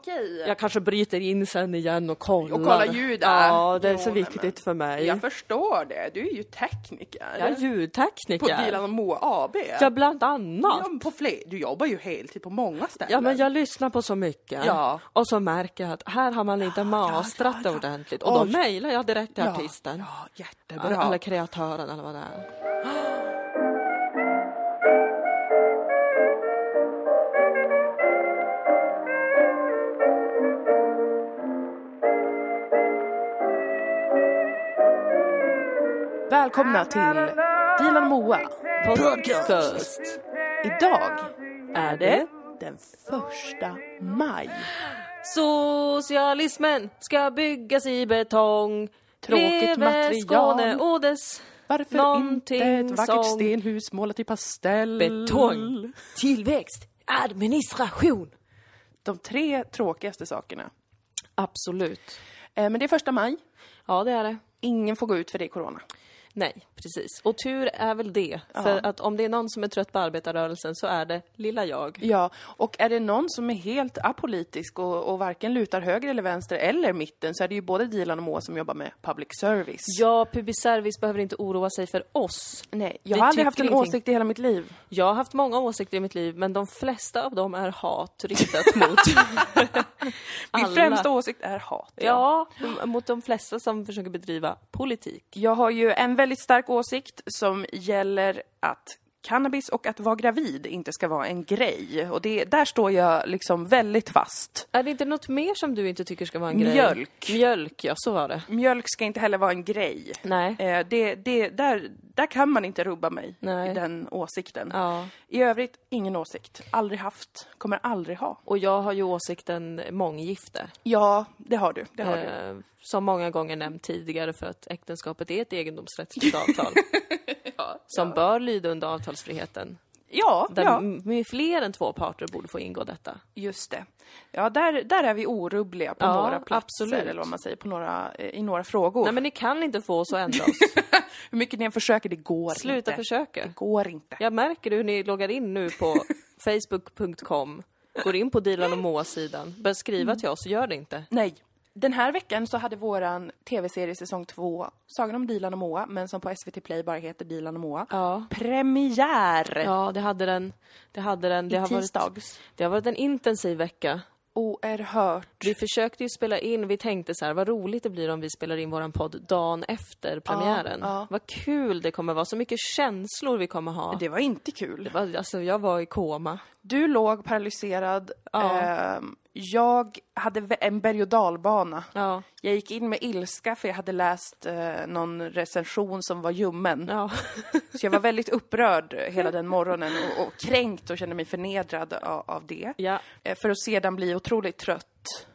okej. Jag kanske bryter in sen igen och kollar. Och kollar ljud, Ja, det är Jo, så viktigt för mig. Jag förstår det. Du är ju tekniker. Jag är På ljudtekniker. Dilan och Moa AB. Ja, bland annat. Ja, men på fler. Du jobbar ju heltid på många ställen. Ja, men jag lyssnar på så mycket. Ja. Och så märker jag att här har man inte mastrat ja, ja. ordentligt. Och då mejlar jag direkt till Ja, artisten. Ja, jättebra. Eller kreatören eller vad det är. Välkomna till Dilan Moa. Podcast. Idag Är det? den första maj. Socialismen ska byggas i betong. Tråkigt Leve material. Skåne och dess Varför Någonting inte ett vackert stenhus målat i pastell? betong. Tillväxt. Administration. De tre tråkigaste sakerna. Absolut. Eh, Men det är första maj. Ja, det är det. Ingen får gå ut för det är corona. Nej, precis. Och tur är väl det. För att om det är någon som är trött på arbetarrörelsen så är det lilla jag. Ja, och är det någon som är helt apolitisk och, och varken lutar höger eller vänster eller mitten så är det ju både Dilan och Moa som jobbar med public service. Ja, Public Service behöver inte oroa sig för oss. Nej, jag Vi har aldrig haft en ingenting. åsikt i hela mitt liv. Jag har haft många åsikter i mitt liv, men de flesta av dem är hat riktat mot... Min främsta åsikt är hat. Ja, mot de flesta som försöker bedriva politik. Jag har ju en väldigt stark åsikt som gäller att cannabis och att vara gravid inte ska vara en grej. Och det, där står jag liksom väldigt fast. Är det inte något mer som du inte tycker ska vara en grej? Mjölk. Mjölk, ja så var det. Mjölk ska inte heller vara en grej. Nej. Eh, det, det, där, där kan man inte rubba mig Nej. i den åsikten. Ja. I övrigt, ingen åsikt. Aldrig haft, kommer aldrig ha. Och jag har ju åsikten månggifte. Ja, det har du. Det har du. Eh, som många gånger nämnt tidigare för att äktenskapet är ett egendomsrättsligt avtal. som bör lyda under avtalsfriheten. Ja, Där ja, med fler än två parter borde få ingå detta. just det. Ja, där, där är vi orubbliga på Ja, några platser, absolut. eller vad man säger, på några, eh, i några frågor. Nej men ni kan inte få oss att ändra oss. Hur mycket ni än försöker, det går Sluta inte. försöka. Det går inte. Jag märker hur ni loggar in nu på facebook.com, går in på Dilan och Moa-sidan, börjar skriva till oss, gör det inte. Nej. Den här veckan så hade våran tv-serie säsong 2, Sagan om Dilan och Moa, men som på SVT Play bara heter Dilan och Moa, Ja. premiär! Ja, det hade den. Det hade den. Det I har, varit, tisdags. det har varit en intensiv vecka. Oerhört. Vi försökte ju spela in, vi tänkte så här, vad roligt det blir om vi spelar in våran podd dagen efter premiären. ja. Vad kul det kommer vara, så mycket känslor vi kommer ha. Det var inte kul. Det var, alltså, jag var i koma. Du låg paralyserad. Ja. Ehm, jag hade en berg och dalbana. Ja, Jag gick in med ilska för jag hade läst eh, någon recension som var ljummen. ja. Så jag var väldigt upprörd hela den morgonen och, och kränkt och kände mig förnedrad av, av det. ja. Eh, för att sedan bli otroligt trött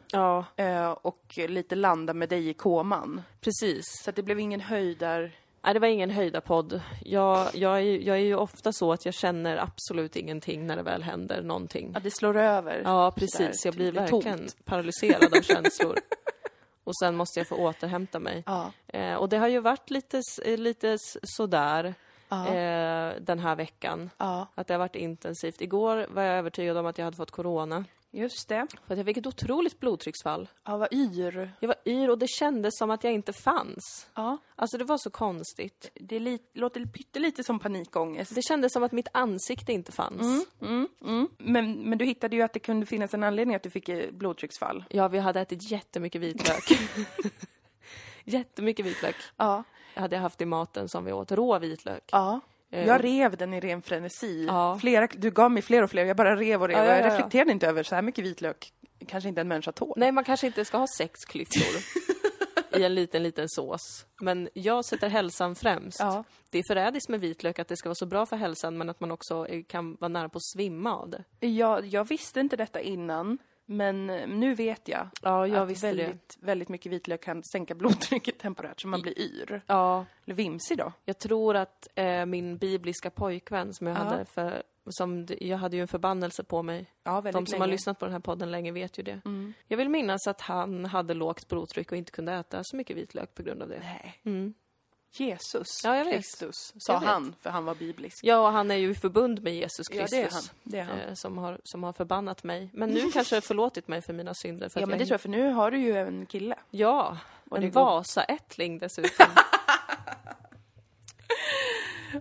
eh, och lite landa med dig i koman. precis. Så det blev ingen höjdar... Nej, det var ingen höjdarpodd. Jag, jag, är, ju- jag är ju ofta så att jag känner absolut ingenting när det väl händer någonting. Ja, det slår över. Ja, precis. Jag blir verkligen tomt. paralyserad av känslor. Och sen måste jag få återhämta mig. Ja. Eh, och det har ju varit lite, lite sådär Ja. eh, den här veckan. ja, Att det har varit intensivt. Igår var jag övertygad om att jag hade fått corona. just det. För att jag fick ett otroligt blodtrycksfall. Ja, vad yr. Jag var yr och det kändes som att jag inte fanns. Ja, Alltså det var så konstigt. det li- låter pyttelite som panikångest. Det kändes som att mitt ansikte inte fanns. Mm, mm. Men, men du hittade ju att det kunde finnas en anledning att du fick eh, blodtrycksfall. Ja, vi hade ätit jättemycket vitlök. jättemycket vitlök Ja. Hade jag haft i maten som vi åt. Rå vitlök. ja. Eh, Jag rev den i ren frenesi. Ja. Flera, du gav mig fler och fler, jag bara rev och rev. Ja, ja, ja, Jag ja. reflekterade inte över så här mycket vitlök. Kanske inte en människa tål. Nej, man kanske inte ska ha sex klyftor i en liten, liten sås. Men jag sätter hälsan främst. Ja. Det är förrädiskt med vitlök att det ska vara så bra för hälsan men att man också kan vara nära på att svimma av det. Jag, jag visste inte detta innan, men eh, nu vet jag. Ja, jag att visste det. väldigt, väldigt mycket vitlök kan sänka blodtrycket temporärt så man blir yr. Ja, Eller vimsig då. jag tror att eh, min bibliska pojkvän som jag Ja. hade för som, jag hade ju en förbannelse på mig. Ja, väldigt De som har länge. lyssnat på den här podden länge vet ju det. Mm. Jag vill minnas att han hade lågt blodtryck och inte kunde äta så mycket vitlök på grund av det. Nej. Mm. Jesus Ja. Kristus, sa han, för han var biblisk. Ja, och han är ju i förbund med Jesus Ja, Kristus. det är han. Det är han. eh, som, har, som har förbannat mig. Men nu kanske förlåtit mig för mina synder. För Ja, men det tror jag, för nu har du ju en kille. Ja, Och en går- Vasaättling dessutom.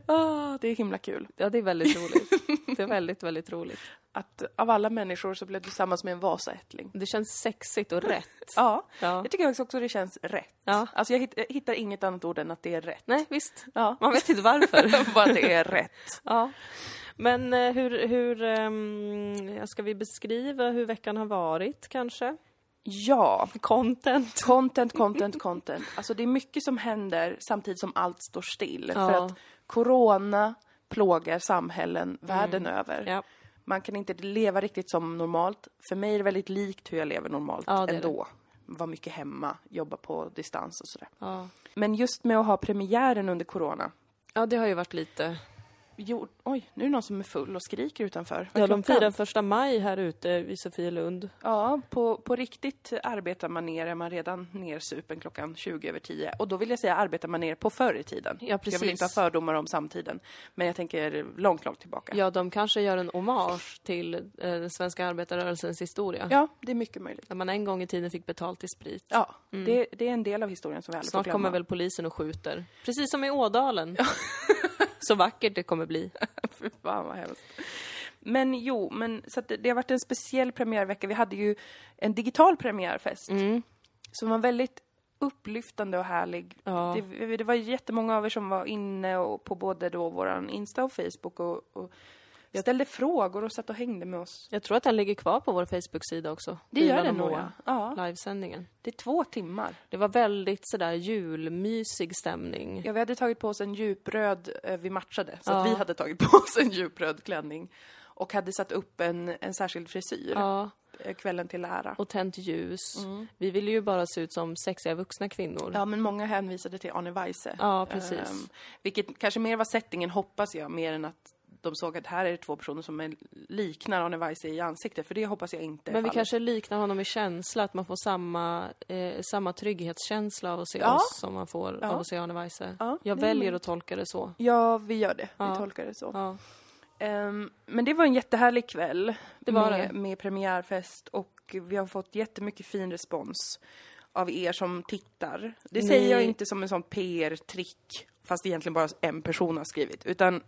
Ah, det är himla kul. ja, det är väldigt roligt. Det är väldigt, väldigt roligt. Att av alla människor så blev du tillsammans med en Vasaättling. Det känns sexigt och rätt. Ja, Ja. jag tycker också det känns rätt. Ja. Alltså jag hitt- jag hittar inget annat ord än att det är rätt. Nej, visst. Ja. Man vet inte varför. Bara att det är rätt. ja. Men eh, hur, hur um, ska vi beskriva hur veckan har varit kanske? Ja, Content. content, content, content. Alltså det är mycket som händer samtidigt som allt står still. Ja. För att corona plågar samhällen världen över. Ja. Man kan inte leva riktigt som normalt. För mig är det väldigt likt hur jag lever normalt Ja, ändå. Var mycket hemma, jobba på distans och sådär. Ja. Men just med att ha premiären under corona. ja, det har ju varit lite... Jo, oj, nu är det någon som är full och skriker utanför. Vad är Ja, de firar första maj här ute vid Sofielund. Ja, på, på riktigt arbetar man ner, är man redan nersupen klockan 20 över 10. Och då vill jag säga arbetar man ner på förr i tiden. Ja, Jag precis. vill inte ha fördomar om samtiden. Men jag tänker långt, långt tillbaka. Ja, de kanske gör en hommage till eh, den svenska arbetarrörelsens historia. Ja, det är mycket möjligt. Där man en gång i tiden fick betalt i sprit. Ja, det, det är en del av historien som vi aldrig får Snart glömma. kommer väl polisen och skjuter. Precis som i Ådalen. Så vackert det kommer bli. Fy fan vad hemskt. Men jo, men så det, det har varit en speciell premiärvecka. Vi hade ju en digital premiärfest. Som var väldigt upplyftande och härlig. Ja. Det, det var jättemånga av er som var inne och på både då våran Insta och Facebook och, och ställde frågor och satt och hängde med oss. Jag tror att den ligger kvar på vår Facebook-sida också. Det gör och nog, ja. ja. Livesändningen. Det är två timmar. Det var väldigt sådär julmysig stämning. Ja, vi hade tagit på oss en djupröd, eh, vi matchade, så Ja. att vi hade tagit på oss en djupröd klänning. Och hade satt upp en, en särskild frisyr, Ja, eh, kvällen till ära. och tänt ljus. Vi ville ju bara se ut som sexiga vuxna kvinnor. Ja, men många hänvisade till Arne Weise. Ja, precis. Ehm, vilket kanske mer var settingen, hoppas jag, mer än att de såg att här är det två personer som är, liknar Arne Weise i ansiktet, för det hoppas jag inte Men vi fallet. kanske liknar honom i känsla, att man får samma, eh, samma trygghetskänsla av att se Ja. oss som man får Ja. av att se Arne Weise. Ja, Jag väljer att tolka det så. Ja, vi gör det. Vi tolkar det så. Ehm, men det var en jättehärlig kväll Det var med, det. med premiärfest och vi har fått jättemycket fin respons av er som tittar. Det Ni- säger jag inte som en sån PR-trick, fast egentligen bara en person har skrivit, utan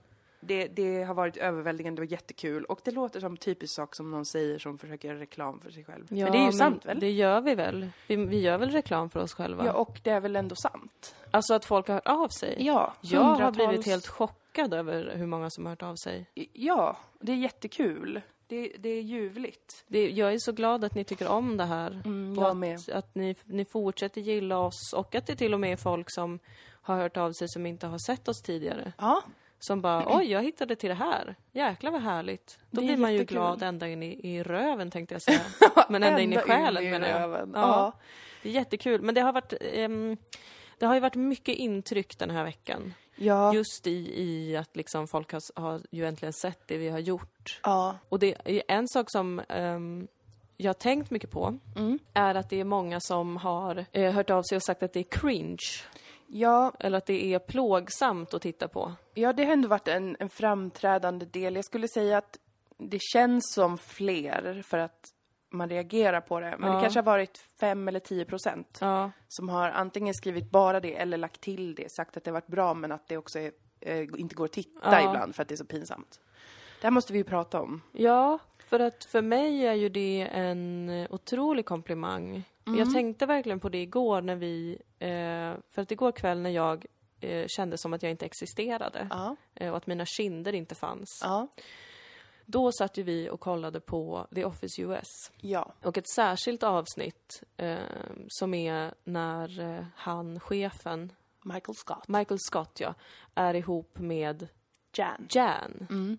det, det har varit överväldigande och jättekul och det låter som typisk sak som någon säger som försöker göra reklam för sig själv. men det är ju sant väl? Det gör vi väl? Vi, vi gör väl reklam för oss själva? Ja, och det är väl ändå sant? Alltså att folk har hört av sig? Ja, Jag har hundratals- blivit helt chockad över hur många som har hört av sig. Ja, det är jättekul. Det, det är ljuvligt. Det, jag är så glad att ni tycker om det här. Mm, och att, att ni, ni fortsätter gilla oss och att det till och med är folk som har hört av sig som inte har sett oss tidigare. Ja, Som bara, oj, jag hittade till det här. Jäklar vad härligt. Då blir man ju jättekul. glad ända in i, i röven tänkte jag säga. Men ända in i Ända själen in i menar jag. Ja. Ja. Det är jättekul. Men det har varit, ehm, det har ju varit mycket intryck den här veckan. ja. Just i, i att liksom folk har, har ju äntligen sett det vi har gjort. ja. Och det är en sak som ehm, jag har tänkt mycket på Mm. är att det är många som har eh, hört av sig och sagt att det är cringe. Ja, Eller att det är plågsamt att titta på. ja, det har ändå varit en, en framträdande del. Jag skulle säga att det känns som fler för att man reagerar på det. Men Ja. det kanske har varit fem eller tio procent Ja, som har antingen skrivit bara det eller lagt till det, sagt att det har varit bra men att det också är, eh, inte går att titta Ja. ibland för att det är så pinsamt. Det här måste vi ju prata om. ja för att för mig är ju det en otrolig komplimang. Jag tänkte verkligen på det igår när vi, eh, för att igår kväll när jag eh, kände som att jag inte existerade eh, och att mina kinder inte fanns. Ja. Då satt ju vi och kollade på The Office US. Ja. Och ett särskilt avsnitt eh, som är när han, chefen, Michael Scott. Michael Scott ja, är ihop med Jan. Jan. Mm.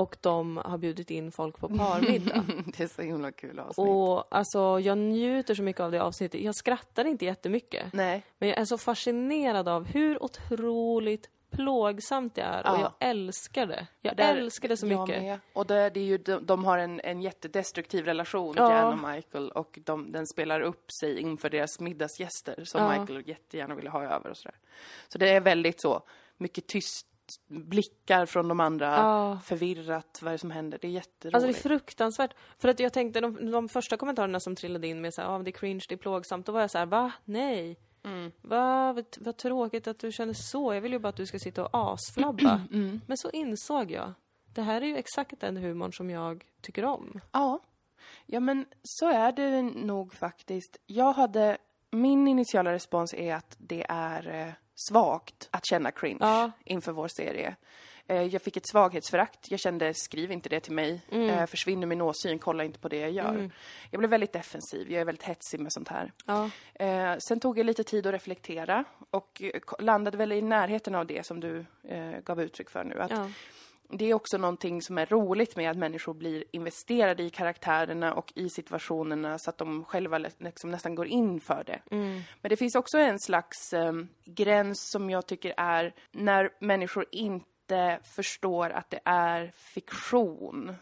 Och de har bjudit in folk på parmiddag. det är så himla kul avsnitt. och alltså, jag njuter så mycket av det avsnittet. Jag skrattar inte jättemycket. Nej. Men jag är så fascinerad av hur otroligt plågsamt det är och Ja. jag älskar det. Jag Där- älskar det så mycket. med. Och det, det är ju, de, de har en, en jättedestruktiv relation, Ja. Jan och Michael, och de, den spelar upp sig inför deras middagsgäster som Ja. Michael jättegärna ville ha över och sådär. Så det är väldigt så, mycket tyst, blickar från de andra, Ja. förvirrat, vad är det som händer? Det är jätteroligt. Alltså det är fruktansvärt. För att jag tänkte, de, de första kommentarerna som trillade in med så här, ah, det är cringe, det är plågsamt, då var jag så här, va? Nej. Mm. Va? Vad, vad tråkigt att du känner så. Jag vill ju bara att du ska sitta och asflabba. Mm. Men så insåg jag, det här är ju exakt den humorn som jag tycker om. Ja. Ja, men så är det nog faktiskt. Jag hade... Min initiala respons är att det är eh, svagt att känna cringe Ja. inför vår serie. Eh, jag fick ett svaghetsförakt. Jag kände, skriv inte det till mig. Eh, försvinner min åsyn, kolla inte på det jag gör. Jag blev väldigt defensiv. Jag är väldigt hetsig med sånt här. Ja. Eh, sen tog jag lite tid att reflektera och landade väl i närheten av det som du gav uttryck för nu. Att Ja. Det är också någonting som är roligt med att människor blir investerade i karaktärerna och i situationerna så att de själva liksom nästan går in för det. Men det finns också en slags eh, gräns som jag tycker är när människor inte förstår att det är fiktion.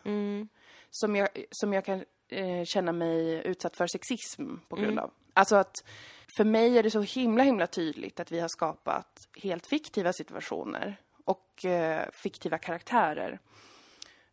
Som, jag, som jag kan eh, känna mig utsatt för sexism på grund av. Alltså att för mig är det så himla himla tydligt att vi har skapat helt fiktiva situationer och eh, fiktiva karaktärer.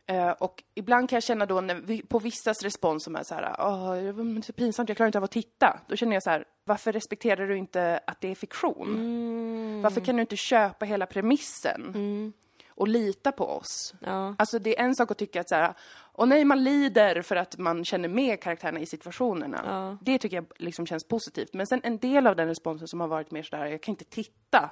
Eh, och ibland kan jag känna då vi, på vissas respons som är så här, åh, det var så pinsamt, jag klarar inte av att titta. Då känner jag så här, varför respekterar du inte att det är fiktion? Varför kan du inte köpa hela premissen? Och lita på oss? Ja. Alltså det är en sak att tycka att så här, åh nej, man lider för att man känner med karaktärerna i situationerna. Ja. Det tycker jag liksom känns positivt. Men sen en del av den responsen som har varit mer sådär, jag kan inte titta.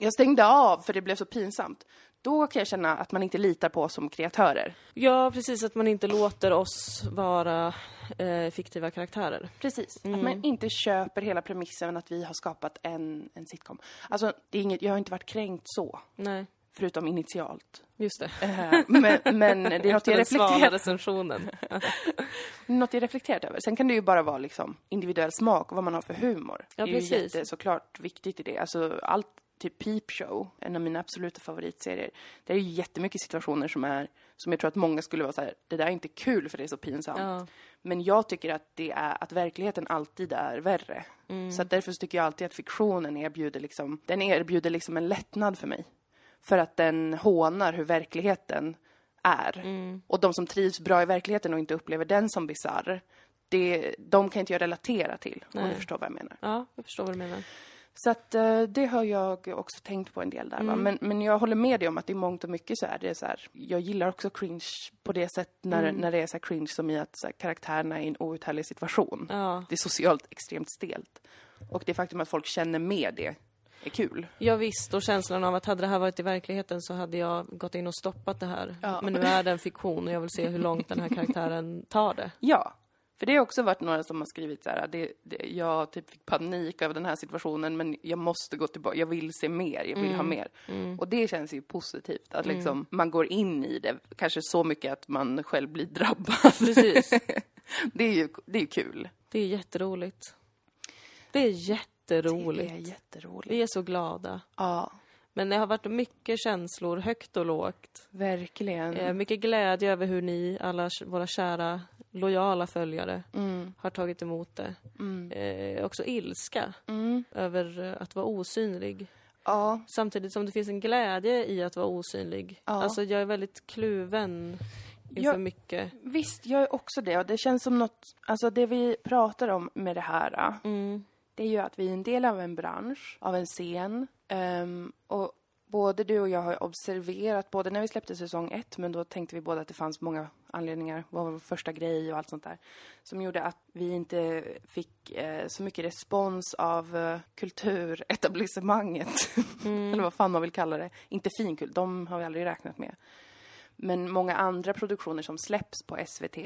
Jag stängde av för det blev så pinsamt. Då kan jag känna att man inte litar på oss som kreatörer. ja, precis. Att man inte låter oss vara eh, fiktiva karaktärer. Precis. Att man inte köper hela premissen att vi har skapat en, en sitcom. Alltså, det är inget, jag har inte varit kränkt så. Nej, Förutom initialt. just det. Eh, men, men det är något jag reflekterar recensionen. något jag reflekterat över. Sen kan det ju bara vara liksom individuell smak och vad man har för humor. Ja, det är ju precis. jätte, såklart viktigt i det. Alltså allt, typ Peep Show, en av mina absoluta favoritserier. Det är ju jättemycket situationer som är, som jag tror att många skulle vara så här, det där är inte kul för det är så pinsamt. Ja. Men jag tycker att det är, att verkligheten alltid är värre. Mm. Så att därför så tycker jag alltid att fiktionen erbjuder liksom, den erbjuder liksom en lättnad för mig. För att den hånar hur verkligheten är. Mm. Och de som trivs bra i verkligheten och inte upplever den som bisarr, det, de kan inte jag relatera till, om Nej. du förstår vad jag menar. ja, jag förstår vad du menar. Så att eh, det har jag också tänkt på en del där. Mm. Men, men jag håller med dig om att i mångt och mycket så är det så här, jag gillar också cringe på det sätt när, Mm. när det är så cringe som i att här, karaktärerna är i en outhärdlig situation. Ja. Det är socialt extremt stelt. Och det faktum att folk känner med det är kul. Ja, visst, och känslan av att hade det här varit i verkligheten så hade jag gått in och stoppat det här. Ja. Men nu är det en fiktion och jag vill se hur långt den här karaktären tar det. Ja, för det har också varit några som har skrivit så här, det, det, jag typ fick panik över den här situationen men jag måste gå tillbaka, jag vill se mer, jag vill ha mer. Och det känns ju positivt, att liksom man går in i det, kanske så mycket att man själv blir drabbad. Precis. det är ju det är kul. Det är jätteroligt. Det är jätteroligt. Det är jätteroligt. Vi är så glada. Ja, Men det har varit mycket känslor, högt och lågt. verkligen. Eh, mycket glädje över hur ni, alla våra kära, lojala följare, Mm, har tagit emot det. mm, Eh, också ilska mm. över eh, att vara osynlig. Ja, Samtidigt som det finns en glädje i att vara osynlig. Ja. Alltså jag är väldigt kluven inför Ja. mycket. visst, jag är också det. Och det känns som något, alltså det vi pratar om med det här, Mm. Är ju att vi är en del av en bransch, av en scen. Ehm, och både du och jag har observerat, både när vi släppte säsong ett, men då tänkte vi båda att det fanns många anledningar, vad var vår första grej och allt sånt där, som gjorde att vi inte fick eh, så mycket respons av eh, kulturetablissemanget. Eller vad fan man vill kalla det. Inte finkul, de har vi aldrig räknat med. Men många andra produktioner som släpps på SVT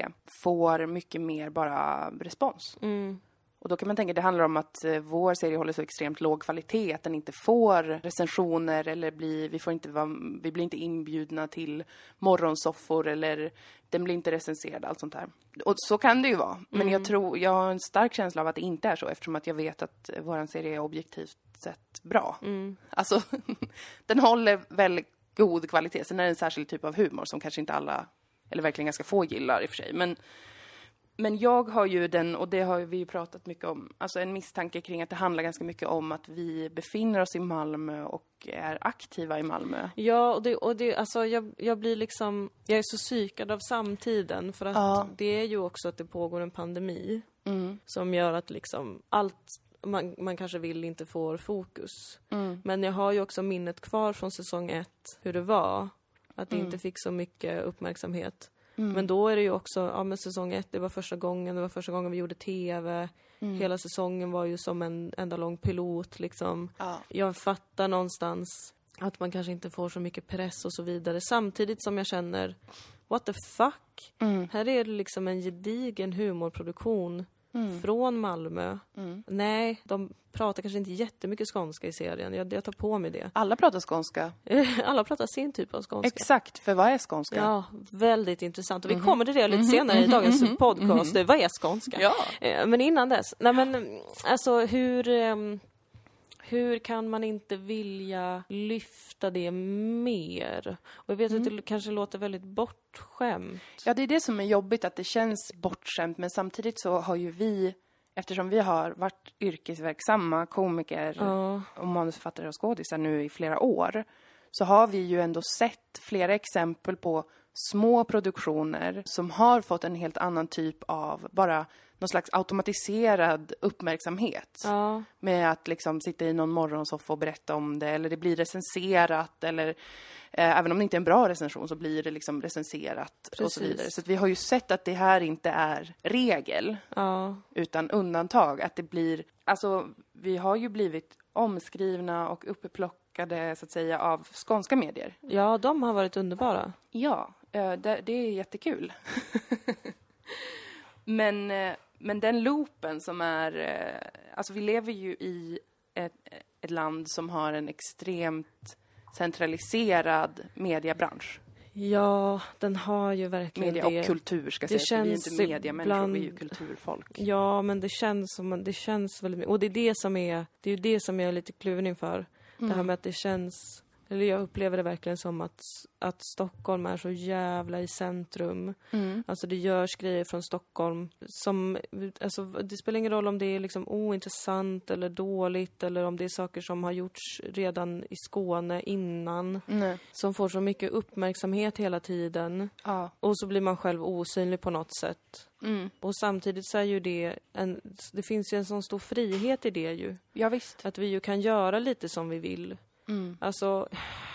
får mycket mer bara respons. Mm. Och då kan man tänka, det handlar om att eh, vår serie håller så extremt låg kvalitet att den inte får recensioner eller blir, vi, får inte vara, vi blir inte inbjudna till morgonsoffor eller den blir inte recenserad, allt sånt där. Och så kan det ju vara. Men Mm. jag tror, jag har en stark känsla av att det inte är så eftersom att jag vet att vår serie är objektivt sett bra. Mm. Alltså, den håller väldigt god kvalitet. Sen är det en särskild typ av humor som kanske inte alla, eller verkligen ganska få gillar i och för sig. Men, men jag har ju den, och det har vi ju pratat mycket om, alltså en misstanke kring att det handlar ganska mycket om att vi befinner oss i Malmö och är aktiva i Malmö. Ja, och det, och det alltså jag, jag blir liksom, jag är så psykad av samtiden för att Ja. det är ju också att det pågår en pandemi Mm. som gör att liksom allt man, man kanske vill inte får fokus. Mm. Men jag har ju också minnet kvar från säsong ett, hur det var. Att det Mm. inte fick så mycket uppmärksamhet. Mm. Men då är det ju också, ja men säsong ett, det var första gången, det var första gången vi gjorde TV. Mm. Hela säsongen var ju som en enda lång pilot liksom. Ja. Jag fattar någonstans att man kanske inte får så mycket press och så vidare. Samtidigt som jag känner, what the fuck? Mm. Här är det liksom en gedigen humorproduktion Mm. från Malmö. Mm. Nej, de pratar kanske inte jättemycket skånska i serien. Jag, jag tar på mig det. Alla pratar skånska. Alla pratar sin typ av skånska. Exakt, för vad är skånska? Ja, väldigt intressant. Och vi Mhm. kommer till det lite senare i dagens podcast. Vad är skånska? Ja. Eh, Men innan dess, nej men alltså hur... Hur kan man inte vilja lyfta det mer? Och jag vet att det kanske låter väldigt bortskämt. Ja, det är det som är jobbigt, att det känns bortskämt, men samtidigt så har ju vi, eftersom vi har varit yrkesverksamma komiker Ja, och manusförfattare och skådisar nu i flera år, så har vi ju ändå sett flera exempel på små produktioner som har fått en helt annan typ av bara någon slags automatiserad uppmärksamhet. ja, Med att liksom sitta i någon morgonsoffa och berätta om det, eller det blir recenserat, eller eh, även om det inte är en bra recension så blir det liksom recenserat och så Precis. vidare. Så vi har ju sett att det här inte är regel, ja, utan undantag. Att det blir, alltså vi har ju blivit omskrivna och upplockade så att säga av skånska medier. ja, de har varit underbara. Ja, eh, det, det är jättekul. men, eh, men den loopen som är... eh, Alltså vi lever ju i ett, ett land som har en extremt centraliserad mediebransch. Ja, den har ju verkligen Media det. och kultur ska det sägas, vi är känns inte mediamänniskor, vi är ju ibland- kulturfolk. Ja, men det känns som, det känns väldigt mycket. Och det är det som är, det är ju det som jag är lite kluven inför. Det här med att det känns, eller jag upplever det verkligen som att, att Stockholm är så jävla i centrum. Mm. Alltså det görs grejer från Stockholm som, alltså det spelar ingen roll om det är liksom ointressant eller dåligt eller om det är saker som har gjorts redan i Skåne innan. Nej. Som får så mycket uppmärksamhet hela tiden. Ja. Och så blir man själv osynlig på något sätt. Mm. Och samtidigt så är ju det en, det finns ju en sån stor frihet i det ju. ja, visst. Att vi ju kan göra lite som vi vill. Mm. Alltså,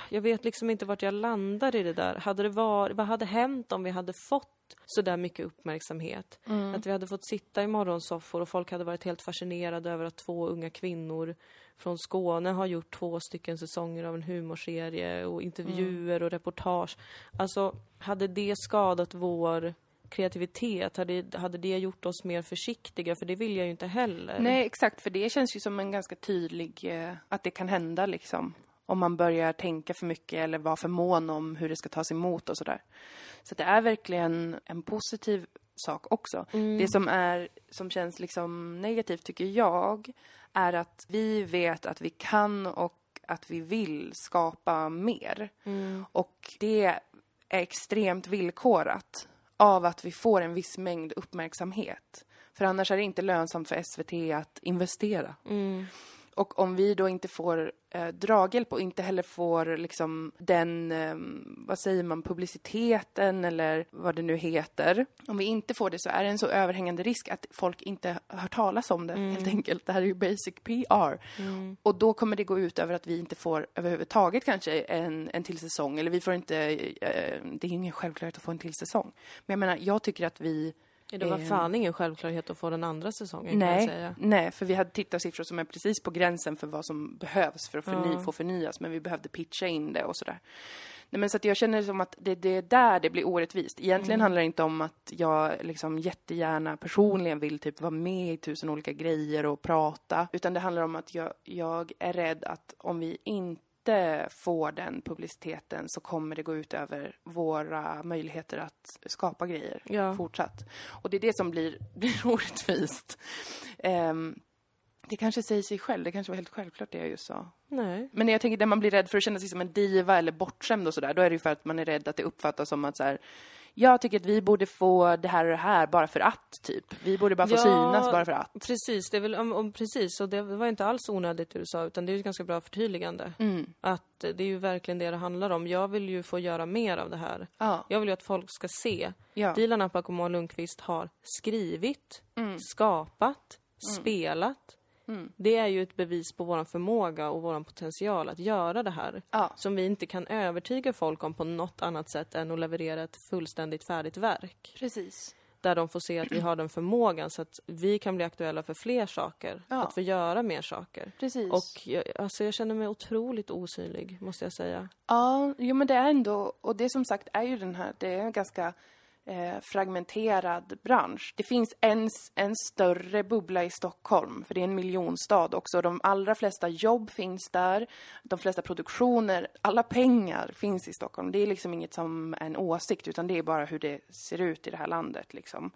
jag vet liksom inte vart jag landar i det där. Hade det varit, vad hade hänt om vi hade fått så där mycket uppmärksamhet? Mm. Att vi hade fått sitta i morgonsoffor och folk hade varit helt fascinerade över att två unga kvinnor från Skåne har gjort två stycken säsonger av en humorserie och intervjuer och reportage. Alltså, hade det skadat vår kreativitet? Hade, hade det gjort oss mer försiktiga? För det vill jag ju inte heller. Nej, exakt, för det känns ju som en ganska tydlig, eh, att det kan hända liksom. Om man börjar tänka för mycket eller vara för mån om hur det ska tas emot och sådär. Så det är verkligen en positiv sak också. Det som är, som känns liksom negativt tycker jag, är att vi vet att vi kan och att vi vill skapa mer. Mm. Och det är extremt villkorat av att vi får en viss mängd uppmärksamhet. För annars är det inte lönsamt för SVT att investera. Mm. Och om vi då inte får eh, draghjälp och inte heller får liksom den, eh, vad säger man, publiciteten eller vad det nu heter. Om vi inte får det så är det en så överhängande risk att folk inte hör talas om det helt enkelt. Det här är ju basic PR. Mm. Och då kommer det gå ut över att vi inte får överhuvudtaget kanske en, en till säsong. Eller vi får inte, eh, det är ju ingen självklarhet att få en till säsong. Men jag menar, jag tycker att vi Det var Eh. fan ingen självklarhet att få den andra säsongen kan jag Nej, säga. nej, för vi hade tittarsiffror som är precis på gränsen för vad som behövs för att förny, Ja. få förnyas, men vi behövde pitcha in det och sådär. Nej, men så att jag känner som att det, det är där det blir orättvist. Egentligen handlar det inte om att jag liksom jättegärna personligen vill typ vara med i tusen olika grejer och prata, utan det handlar om att jag, jag är rädd att om vi inte får den publiciteten så kommer det gå ut över våra möjligheter att skapa grejer Ja. fortsatt. Och det är det som blir, blir orättvist. Ehm, det kanske säger sig själv, det kanske var helt självklart det jag just sa. Nej. Men jag tänker när man blir rädd för att känna sig som en diva eller bortskämd och sådär, då är det ju för att man är rädd att det uppfattas som att så här, jag tycker att vi borde få det här och det här bara för att, typ. Vi borde bara få Ja. synas bara för att. Precis, det är väl, om, om, precis, och det var inte alls onödigt det du sa, utan det är ett ganska bra förtydligande. Mm. Att det är ju verkligen det det handlar om. Jag vill ju få göra mer av det här. Ja. Jag vill ju att folk ska se. Ja. Dilan Apak och Moa Lundqvist har skrivit, Mm. skapat, spelat. Det är ju ett bevis på vår förmåga och vår potential att göra det här. Ja. Som vi inte kan övertyga folk om på något annat sätt än att leverera ett fullständigt färdigt verk. Precis. Där de får se att vi har den förmågan så att vi kan bli aktuella för fler saker. Ja. Att få göra mer saker. Precis. Och jag, alltså jag känner mig otroligt osynlig, måste jag säga. Ja, jo men det är ändå, och det som sagt är ju den här, det är ganska eh, fragmenterad bransch. Det finns en, en större bubbla i Stockholm, för det är en miljonstad också. De allra flesta jobb finns där, de flesta produktioner, alla pengar finns i Stockholm. Det är liksom inget som en åsikt, utan det är bara hur det ser ut i det här landet liksom.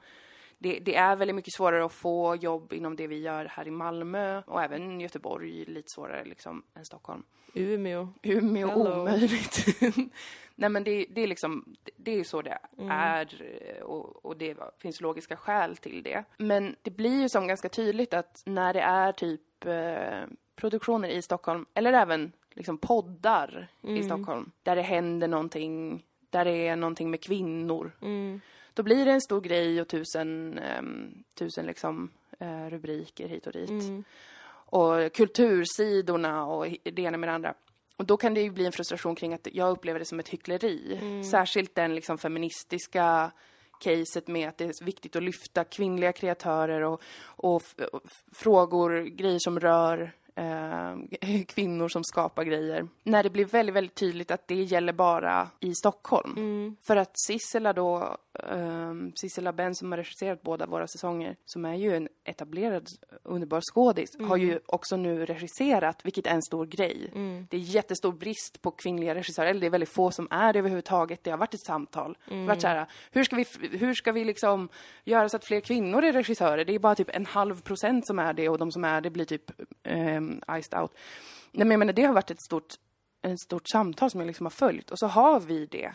Det, det är väldigt mycket svårare att få jobb inom det vi gör här i Malmö och även Göteborg lite svårare liksom än Stockholm. Umeå. Umeå Hello. omöjligt. Nej men det, det är liksom, det- är så det Mm. är eh, och, och det finns logiska skäl till det. Men det blir ju som ganska tydligt att när det är typ eh, produktioner i Stockholm, eller även liksom poddar Mm. i Stockholm, där det händer någonting, där det är någonting med kvinnor, Mm. Då blir det en stor grej och tusen, ehm, tusen liksom, eh, rubriker hit och dit Mm. och kultursidorna och det ena med det andra. Och då kan det ju bli en frustration kring att jag upplever det som ett hyckleri. Särskilt den liksom feministiska caset med att det är viktigt att lyfta kvinnliga kreatörer och, och, och frågor, grejer som rör eh, kvinnor som skapar grejer. När det blir väldigt, väldigt tydligt att det gäller bara i Stockholm. Mm. För att Sissela då, um, Sissela Ben som har regisserat båda våra säsonger, som är ju en etablerad underbar skådis, har ju också nu regisserat, vilket är en stor grej. Det är jättestor brist på kvinnliga regissörer, eller det är väldigt få som är det överhuvudtaget. Det har varit ett samtal. Det har varit så här, hur ska vi, hur ska vi liksom göra så att fler kvinnor är regissörer? Det är bara typ en halv procent som är det och de som är det blir typ um, iced out. Nej men jag menar, det har varit ett stort, ett stort samtal som jag liksom har följt och så har vi det.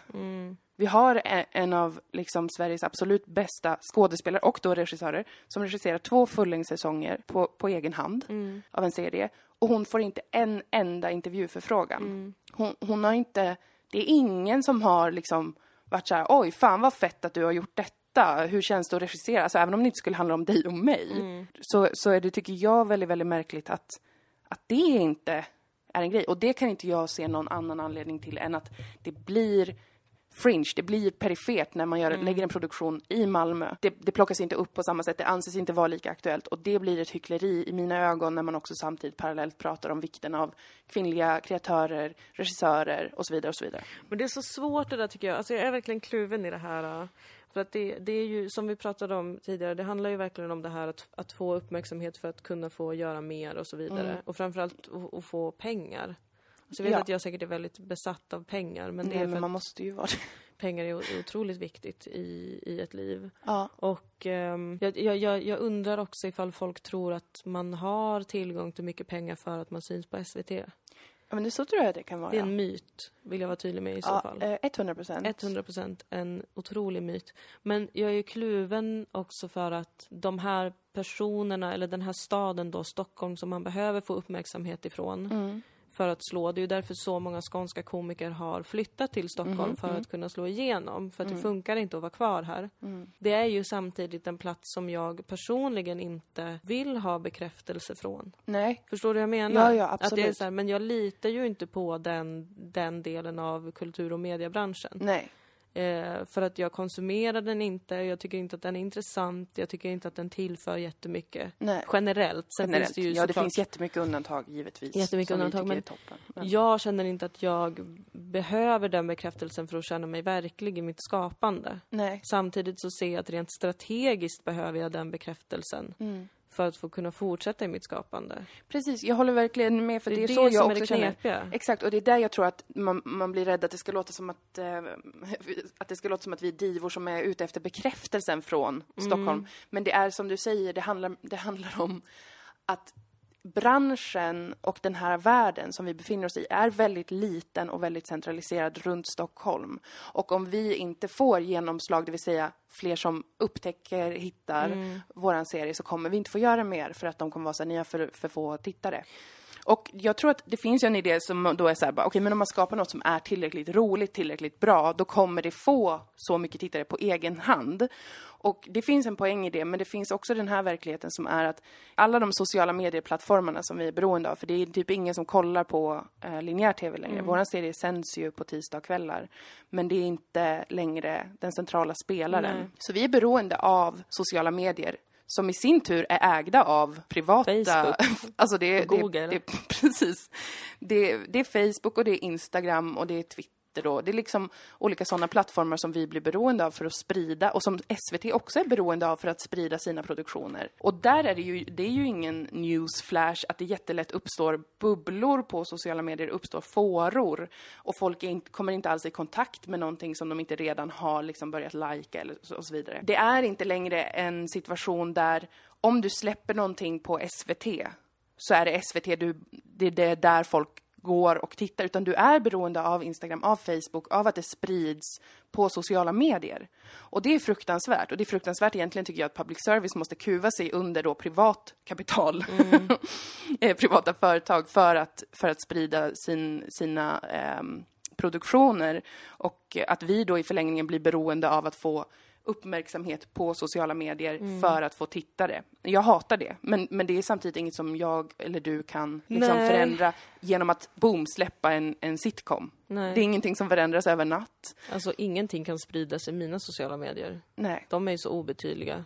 Vi har e- en av liksom Sveriges absolut bästa skådespelare och då regissörer som regisserar två fullängdssäsonger på, på egen hand av en serie. Och hon får inte en enda intervjuförfrågan. Hon, hon har inte, det är ingen som har liksom varit så här, oj fan vad fett att du har gjort detta. Hur känns det att regissera? Alltså även om det inte skulle handla om dig och mig så, så är det, tycker jag, väldigt, väldigt märkligt att, att det inte är en grej. Och det kan inte jag se någon annan anledning till än att det blir fringe, det blir perifert när man gör, lägger en produktion i Malmö. Det, det plockas inte upp på samma sätt, det anses inte vara lika aktuellt och det blir ett hyckleri i mina ögon när man också samtidigt parallellt pratar om vikten av kvinnliga kreatörer, regissörer och så vidare och så vidare. Men det är så svårt det där tycker jag. Alltså jag är verkligen kluven i det här. äh, För att det, det är ju, som vi pratade om tidigare, det handlar ju verkligen om det här att, att få uppmärksamhet för att kunna få göra mer och så vidare. Och framförallt att få pengar. Så jag vet Ja. att jag säkert är väldigt besatt av pengar, men det Nej, är men man måste ju vara det. pengar är otroligt viktigt i, i ett liv. Ja. Och ehm, jag, jag, jag, undrar också ifall folk tror att man har tillgång till mycket pengar för att man syns på SVT. ja, men det så tror jag det kan vara. Det är en myt, vill jag vara tydlig med i så ja, fall. eh, 100 procent. 100 procent en otrolig myt. Men jag är ju kluven också för att de här personerna, eller den här staden då, Stockholm, som man behöver få uppmärksamhet ifrån Mm. För att slå. Det är ju därför så många skånska komiker har flyttat till Stockholm Mm-hmm, för att kunna slå igenom. För att det funkar inte att vara kvar här. Mm. Det är ju samtidigt en plats som jag personligen inte vill ha bekräftelse från. Nej, Förstår du vad jag menar? Ja, ja, Att det är absolut. så här, men jag litar ju inte på den, den delen av kultur och mediebranschen. nej. Eh, för att jag konsumerar den inte, jag tycker inte att den är intressant, jag tycker inte att den tillför jättemycket. Nej. Generellt. Sen Generellt. finns det ju ja, det finns jättemycket undantag givetvis. Jättemycket undantag, men. Men, Jag känner inte att jag behöver den bekräftelsen för att känna mig verklig i mitt skapande. nej. Samtidigt så ser jag att rent strategiskt behöver jag den bekräftelsen Mm. För att få kunna fortsätta i mitt skapande. Precis, jag håller verkligen med för Det är det så jag också känner. Exakt, och det är där jag tror att man, man blir rädd att det ska låta som att, eh, att det ska låta som att vi är divor som är ute efter bekräftelsen från Stockholm. Men det är som du säger, det handlar, det handlar om att branschen och den här världen som vi befinner oss i är väldigt liten och väldigt centraliserad runt Stockholm. Och om vi inte får genomslag, det vill säga fler som upptäcker, hittar våran serie, så kommer vi inte få göra mer för att de kommer vara så här, ni har för, för få tittare. Och jag tror att det finns ju en idé som då är så här, bara, okej men om man skapar något som är tillräckligt roligt, tillräckligt bra, då kommer det få så mycket tittare på egen hand. Och det finns en poäng i det, men det finns också den här verkligheten som är att alla de sociala medieplattformarna som vi är beroende av, för det är typ ingen som kollar på eh, linjär tv längre. Mm. Våran serie sänds ju på tisdagskvällar, men det är inte längre den centrala spelaren. Nej. Så vi är beroende av sociala medier som i sin tur är ägda av privata... Facebook. alltså det, Google. Det, det, precis. Det, det är Facebook och det är Instagram och det är Twitter och det är liksom olika sådana plattformar som vi blir beroende av för att sprida och som SVT också är beroende av för att sprida sina produktioner. Och där är det ju, det är ju ingen newsflash att det jättelätt uppstår bubblor på sociala medier, uppstår fåror och folk in, kommer inte alls i kontakt med någonting som de inte redan har liksom börjat lajka eller så, och så vidare. Det är inte längre en situation där om du släpper någonting på SVT så är det SVT, du, det är där folk går och tittar, utan du är beroende av Instagram, av Facebook, av att det sprids på sociala medier. Och det är fruktansvärt. Och det är fruktansvärt egentligen tycker jag att public service måste kuva sig under då privat kapital, eh, privata företag, för att, för att sprida sin, sina ehm, produktioner. Och att vi då i förlängningen blir beroende av att få uppmärksamhet på sociala medier för att få tittare. Jag hatar det, men, men det är samtidigt inget som jag eller du kan liksom Nej. förändra genom att boom, släppa en, en sitcom. Nej. Det är ingenting som förändras över natt. Alltså ingenting kan spridas i mina sociala medier. Nej. De är ju så obetydliga.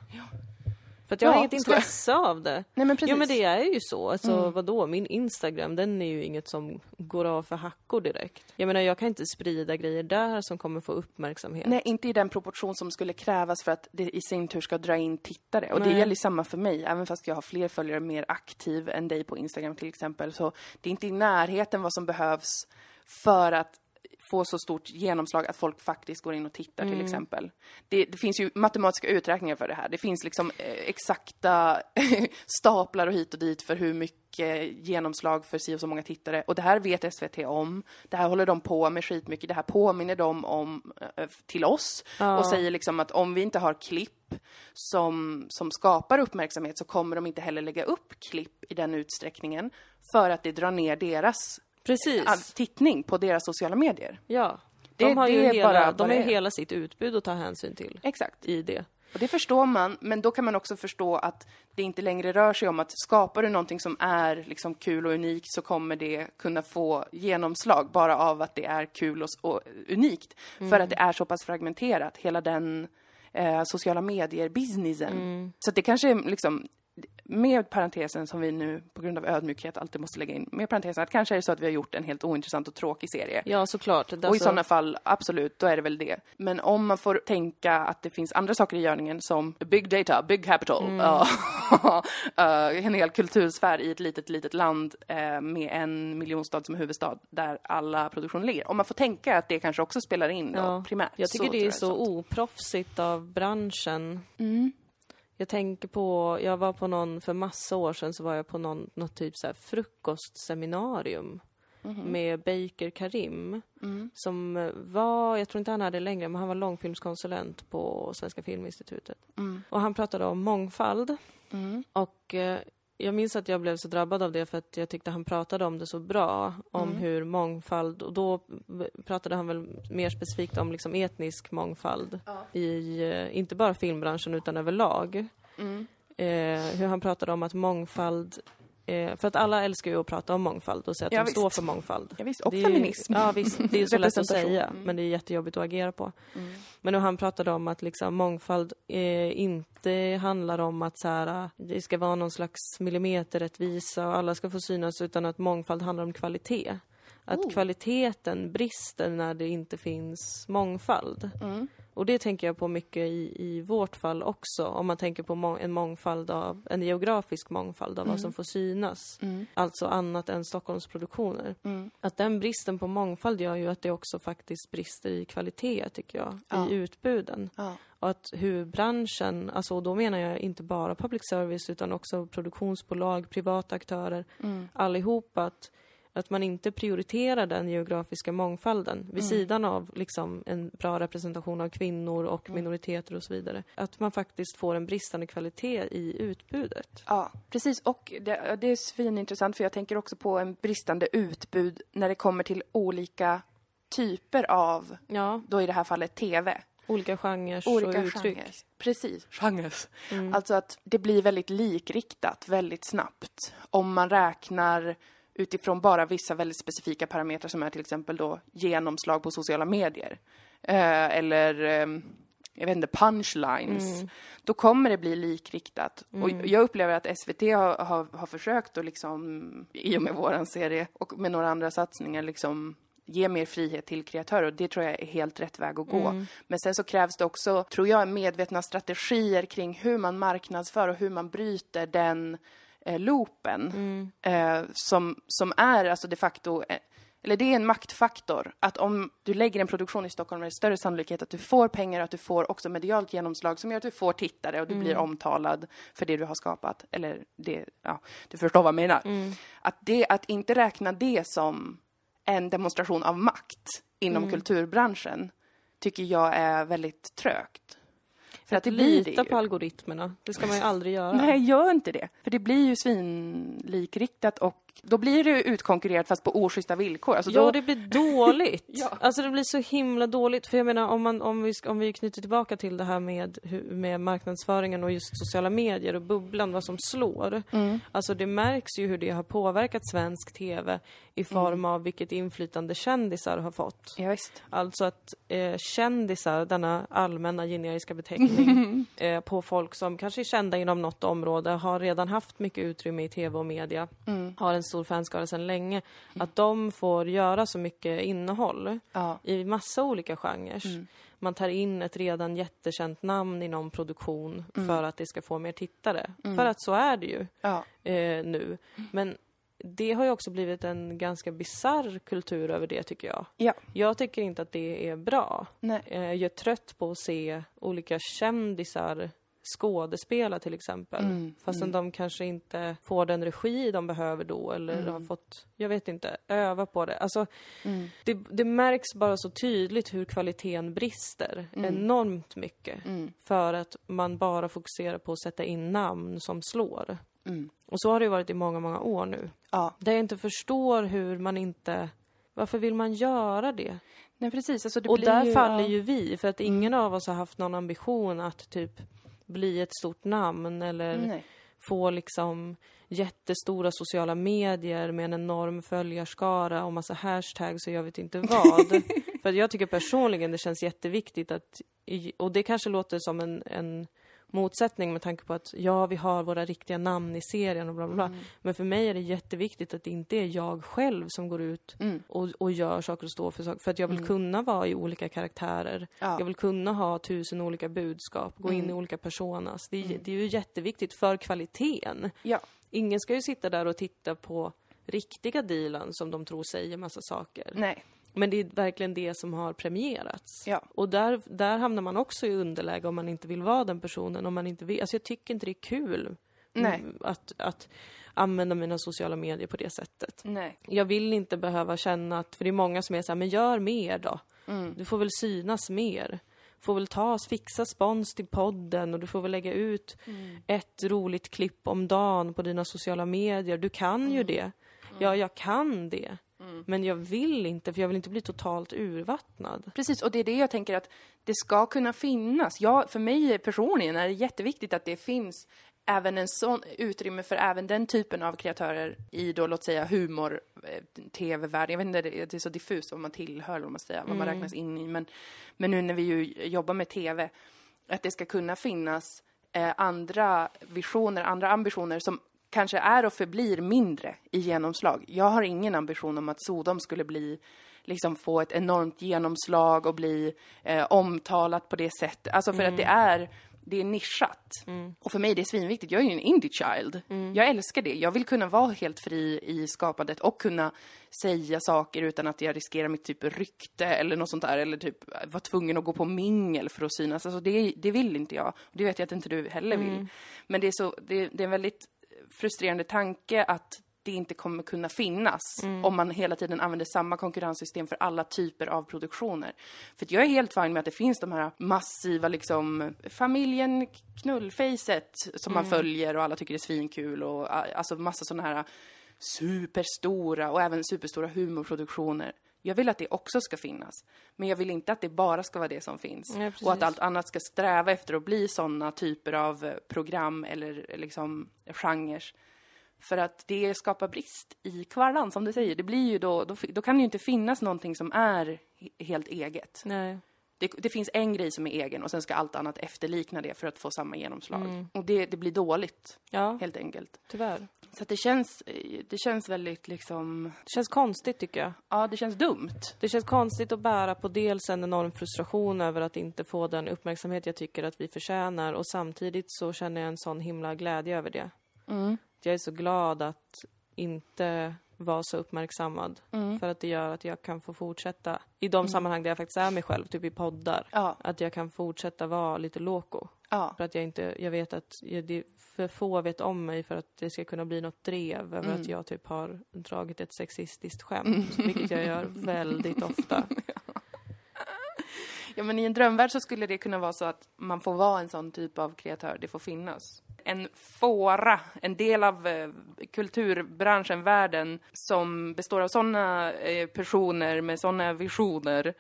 För att jag har Ja, inget ska jag- intresse av det. Nej men precis. Jo men det är ju så. Alltså Mm. vadå, min Instagram den är ju inget som går av för hackor direkt. Jag menar jag kan inte sprida grejer där som kommer få uppmärksamhet. Nej, inte i den proportion som skulle krävas för att det i sin tur ska dra in tittare. Och det Nej. gäller ju samma för mig, även fast jag har fler följare, mer aktiv än dig på Instagram till exempel. Så det är inte i närheten vad som behövs för att få så stort genomslag att folk faktiskt går in och tittar Mm. till exempel. Det, det finns ju matematiska uträkningar för det här. Det finns liksom eh, exakta staplar och hit och dit för hur mycket genomslag för si och så många tittare. Och det här vet SVT om. Det här håller de på med skitmycket. Det här påminner de om eh, till oss Ja. och säger liksom att om vi inte har klipp som, som skapar uppmärksamhet så kommer de inte heller lägga upp klipp i den utsträckningen för att det drar ner deras Precis. tittning på deras sociala medier. Ja. Det- De har ju det hela, bara de har ju det hela sitt utbud att ta hänsyn till Exakt. i det. Och det förstår man, men då kan man också förstå att det inte längre rör sig om att skapar du någonting som är liksom kul och unikt så kommer det kunna få genomslag bara av att det är kul och, och unikt. För att det är så pass fragmenterat, hela den eh, sociala medier-businessen. Så att det kanske är liksom, med parentesen som vi nu på grund av ödmjukhet alltid måste lägga in, med parentesen att kanske är det så att vi har gjort en helt ointressant och tråkig serie. Ja, såklart. Det- Och i alltså- sådana fall, absolut, då är det väl det. Men om man får tänka att det finns andra saker i görningen som big data, big capital, ja, eh, en hel kultursfär i ett litet, litet land eh, med en miljonstad som huvudstad där alla produktioner ligger. Om man får tänka att det kanske också spelar in Ja. primärt. Jag tycker så det är så sånt. oproffsigt av branschen. Mm. Jag tänker på, jag var på någon, för massa år sedan så var jag på någon, något typ så frukostseminarium med Baker Karim. Mm. Som var, jag tror inte han hade det längre, men han var långfilmskonsulent på Svenska Filminstitutet. Mm. Och han pratade om mångfald. Mm. Och eh, jag minns att jag blev så drabbad av det för att jag tyckte han pratade om det så bra. Om Mm. hur mångfald, och då pratade han väl mer specifikt om liksom etnisk mångfald. Ja. I, eh, inte bara filmbranschen utan överlag. Mm. Eh, hur han pratade om att mångfald Eh, för att alla älskar ju att prata om mångfald och säga att Ja, de visst. står för mångfald. Ja, visst, och Det feminism. Ju, ja visst, det är ju så lätt att säga, Mm. men det är jättejobbigt att agera på. Men då han pratade om att liksom mångfald eh, inte handlar om att så här, det ska vara någon slags millimeterrättvisa och alla ska få synas, utan att mångfald handlar om kvalitet. Att Oh. kvaliteten brister när det inte finns mångfald. Mm. Och det tänker jag på mycket i, i vårt fall också, om man tänker på må- en mångfald av, en geografisk mångfald av vad som får synas. Mm. Alltså annat än Stockholmsproduktioner. Mm. Att den bristen på mångfald gör ju att det också faktiskt brister i kvalitet, tycker jag, Ja. i utbuden. Ja. Och att hur branschen, alltså då menar jag inte bara public service utan också produktionsbolag, privata aktörer, Mm. allihopa, att, att man inte prioriterar den geografiska mångfalden vid Mm. sidan av liksom en bra representation av kvinnor och Mm. minoriteter och så vidare. Att man faktiskt får en bristande kvalitet i utbudet. Ja, precis. Och det, det är svinintressant för jag tänker också på en bristande utbud när det kommer till olika typer av, Ja, då i det här fallet TV. olika genrer Olika och uttryck. genrer. Precis. Genres. Mm. Alltså att det blir väldigt likriktat väldigt snabbt. Om man räknar utifrån bara vissa väldigt specifika parametrar som är till exempel då genomslag på sociala medier. Eh, eller eh, jag vet inte, punchlines. Mm. Då kommer det bli likriktat. Och jag upplever att SVT har, har, har försökt att liksom, i och med våran serie och med några andra satsningar liksom ge mer frihet till kreatörer och det tror jag är helt rätt väg att gå. Mm. Men sen så krävs det också, tror jag, medvetna strategier kring hur man marknadsför och hur man bryter den eh, loopen Mm. eh, som, som är alltså de facto eh, eller det är en maktfaktor, att om du lägger en produktion i Stockholm är det större sannolikhet att du får pengar och att du får också medialt genomslag som gör att du får tittare och du blir omtalad för det du har skapat. Eller det, ja, du förstår vad jag menar. Att, det, att inte räkna det som en demonstration av makt inom kulturbranschen tycker jag är väldigt trögt. För att det blir det Lita på algoritmerna. Det ska man ju aldrig göra. Nej, gör inte det. För det blir ju svinlikriktat och då blir det utkonkurrerat fast på oschyssta villkor. Alltså Ja, då, det blir dåligt. Ja. Alltså det blir så himla dåligt. För jag menar, om, man, om, vi, om vi knyter tillbaka till det här med, med marknadsföringen och just sociala medier och bubblan, vad som slår. Mm. Alltså det märks ju hur det har påverkat svensk TV i form Mm. av vilket inflytande kändisar har fått. Ja, visst. Alltså att eh, kändisar, denna allmänna generiska beteckning eh, på folk som kanske är kända inom något område, har redan haft mycket utrymme i TV och media, har en stor fanskara sedan länge, att de får göra så mycket innehåll Ja. i massa olika genrer. Man tar in ett redan jättekänt namn i någon produktion för att det ska få mer tittare. För att så är det ju Ja. eh, nu. Men det har ju också blivit en ganska bizarr kultur över det tycker jag. Ja. Jag tycker inte att det är bra. Nej. Eh, Jag är trött på att se olika kändisar skådespela till exempel. Mm, Fastän de kanske inte får den regi de behöver då eller Mm. har fått, jag vet inte, öva på det. Alltså, Mm. det, det märks bara så tydligt hur kvaliteten brister enormt mycket. Mm. För att man bara fokuserar på att sätta in namn som slår. Mm. Och så har det varit i många, många år nu. Ja. Där jag inte förstår hur man inte... Varför vill man göra det? Nej, precis. Alltså, det och där ju, faller ja. ju vi, för att ingen av oss har haft någon ambition att typ bli ett stort namn eller Nej. få liksom jättestora sociala medier med en enorm följarskara och massa hashtags och jag vet inte vad. för jag tycker personligen det känns jätteviktigt att, och det kanske låter som en, en motsättning med tanke på att ja, vi har våra riktiga namn i serien och bla bla bla. Mm. Men för mig är det jätteviktigt att det inte är jag själv som går ut Mm. och, och gör saker och står för saker. För att jag vill kunna vara i olika karaktärer. Ja. Jag vill kunna ha tusen olika budskap, gå in i Mm. olika personas. Det är, det är ju jätteviktigt för kvaliteten. Ja. Ingen ska ju sitta där och titta på riktiga Dilan som de tror säger massa saker. Nej. Men det är verkligen det som har premierats. Ja. Och där, där hamnar man också i underläge om man inte vill vara den personen. Om man inte vill. Alltså jag tycker inte det är kul Nej. mm, Att, att använda mina sociala medier på det sättet. Nej. Jag vill inte behöva känna att, för det är många som är så här, men gör mer då. Mm. Du får väl synas mer. Får väl ta, fixa spons till podden och du får väl lägga ut Mm. ett roligt klipp om dagen på dina sociala medier. Du kan Mm. ju det. Ja, jag kan det. Men jag vill inte, för jag vill inte bli totalt urvattnad. Precis, och det är det jag tänker att det ska kunna finnas. Ja, för mig personligen är det jätteviktigt att det finns även en sån utrymme för även den typen av kreatörer i då, låt säga humor, eh, tv-världen. Jag vet inte, det är så diffust vad man tillhör, vad man säger, vad man räknas in i. Men, men nu när vi ju jobbar med tv, att det ska kunna finnas eh, andra visioner, andra ambitioner som kanske är och förblir mindre i genomslag. Jag har ingen ambition om att Sodom skulle bli liksom få ett enormt genomslag och bli eh, omtalat på det sättet. Alltså för att det är det är nischat. Och för mig är det svinviktigt. Jag är ju en indie child. Jag älskar det. Jag vill kunna vara helt fri i skapandet och kunna säga saker utan att jag riskerar mitt typ rykte eller något sånt där. Eller typ vara tvungen att gå på mingel för att synas. Alltså det, det vill inte jag. Och det vet jag att inte du heller vill. Men det är, så, det, det är en väldigt frustrerande tanke att det inte kommer kunna finnas om man hela tiden använder samma konkurrenssystem för alla typer av produktioner. För jag är helt fine med att det finns de här massiva liksom familjen knullfacet som man följer och alla tycker är svinkul och alltså massa sådana här superstora och även superstora humorproduktioner. Jag vill att det också ska finnas. Men jag vill inte att det bara ska vara det som finns. Precis. och att allt annat ska sträva efter att bli sådana typer av eh, program eller eh, liksom genrer. För att det skapar brist i kvarnan, som du säger. Det blir ju då, då, då kan det ju inte finnas någonting som är he- helt eget. Nej. Det, det finns en grej som är egen och sen ska allt annat efterlikna det för att få samma genomslag. Mm. Och det, det blir dåligt, Ja, helt enkelt. tyvärr. Så det känns, eh, det känns väldigt liksom, Det känns konstigt tycker jag. ja det känns dumt. Det känns konstigt att bära på dels en enorm frustration över att inte få den uppmärksamhet jag tycker att vi förtjänar och samtidigt så känner jag en sån himla glädje över det. Mm. Jag är så glad att inte vara så uppmärksammad Mm. för att det gör att jag kan få fortsätta i de sammanhang där jag faktiskt är mig själv, typ i poddar. Ja, Att jag kan fortsätta vara lite loco. ja, För att jag inte, jag vet att jag, det, för få vet om mig för att det ska kunna bli något drev över Mm. att jag typ har dragit ett sexistiskt skämt, vilket jag gör väldigt ofta. ja. men i en drömvärld så skulle det kunna vara så att man får vara en sån typ av kreatör, det får finnas. En fåra, en del av eh, kulturbranschen, världen, som består av såna eh, personer med såna visioner,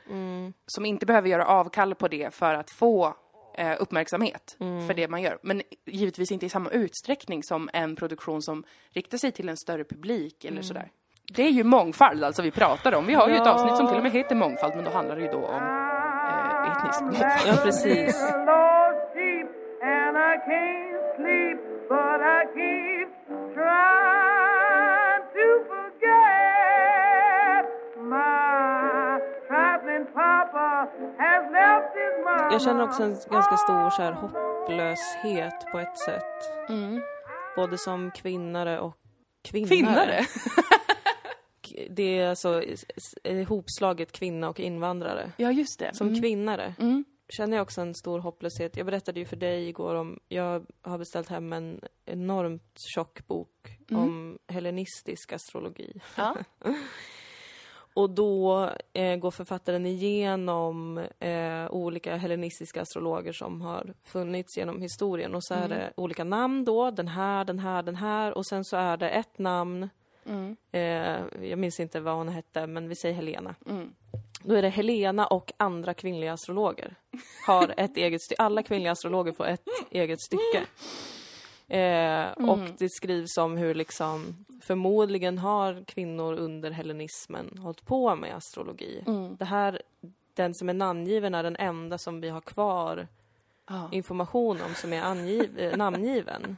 som inte behöver göra avkall på det för att få eh, uppmärksamhet för det man gör. Men givetvis inte i samma utsträckning som en produktion som riktar sig till en större publik eller sådär. Det är ju mångfald alltså vi pratar om. Vi har ju ett Ja. avsnitt som till och med heter mångfald, men då handlar det ju då om eh, etnisk mångfald. Ja, precis. Jag känner också en ganska stor så här, hopplöshet på ett sätt. Både som kvinnare och kvinnare. Finnare? Det är alltså ihopslaget kvinna och invandrare. Ja, just det. Som Mm. kvinnare Mm. känner jag också en stor hopplöshet. Jag berättade ju för dig igår om, jag har beställt hem en enormt tjock bok om hellenistisk astrologi. Ja. Och då eh, går författaren igenom eh, olika hellenistiska astrologer som har funnits genom historien. Och så är det olika namn då, den här, den här, den här. Och sen så är det ett namn, Mm. eh, jag minns inte vad hon hette, men vi säger Helena. Mm. Då är det Helena och andra kvinnliga astrologer. Har ett eget. Alla kvinnliga astrologer får ett eget stycke. Eh, Och det skrivs om hur liksom förmodligen har kvinnor under hellenismen hållit på med astrologi. Det här, den som är namngiven är den enda som vi har kvar Ja. information om som är angiv, eh, namngiven.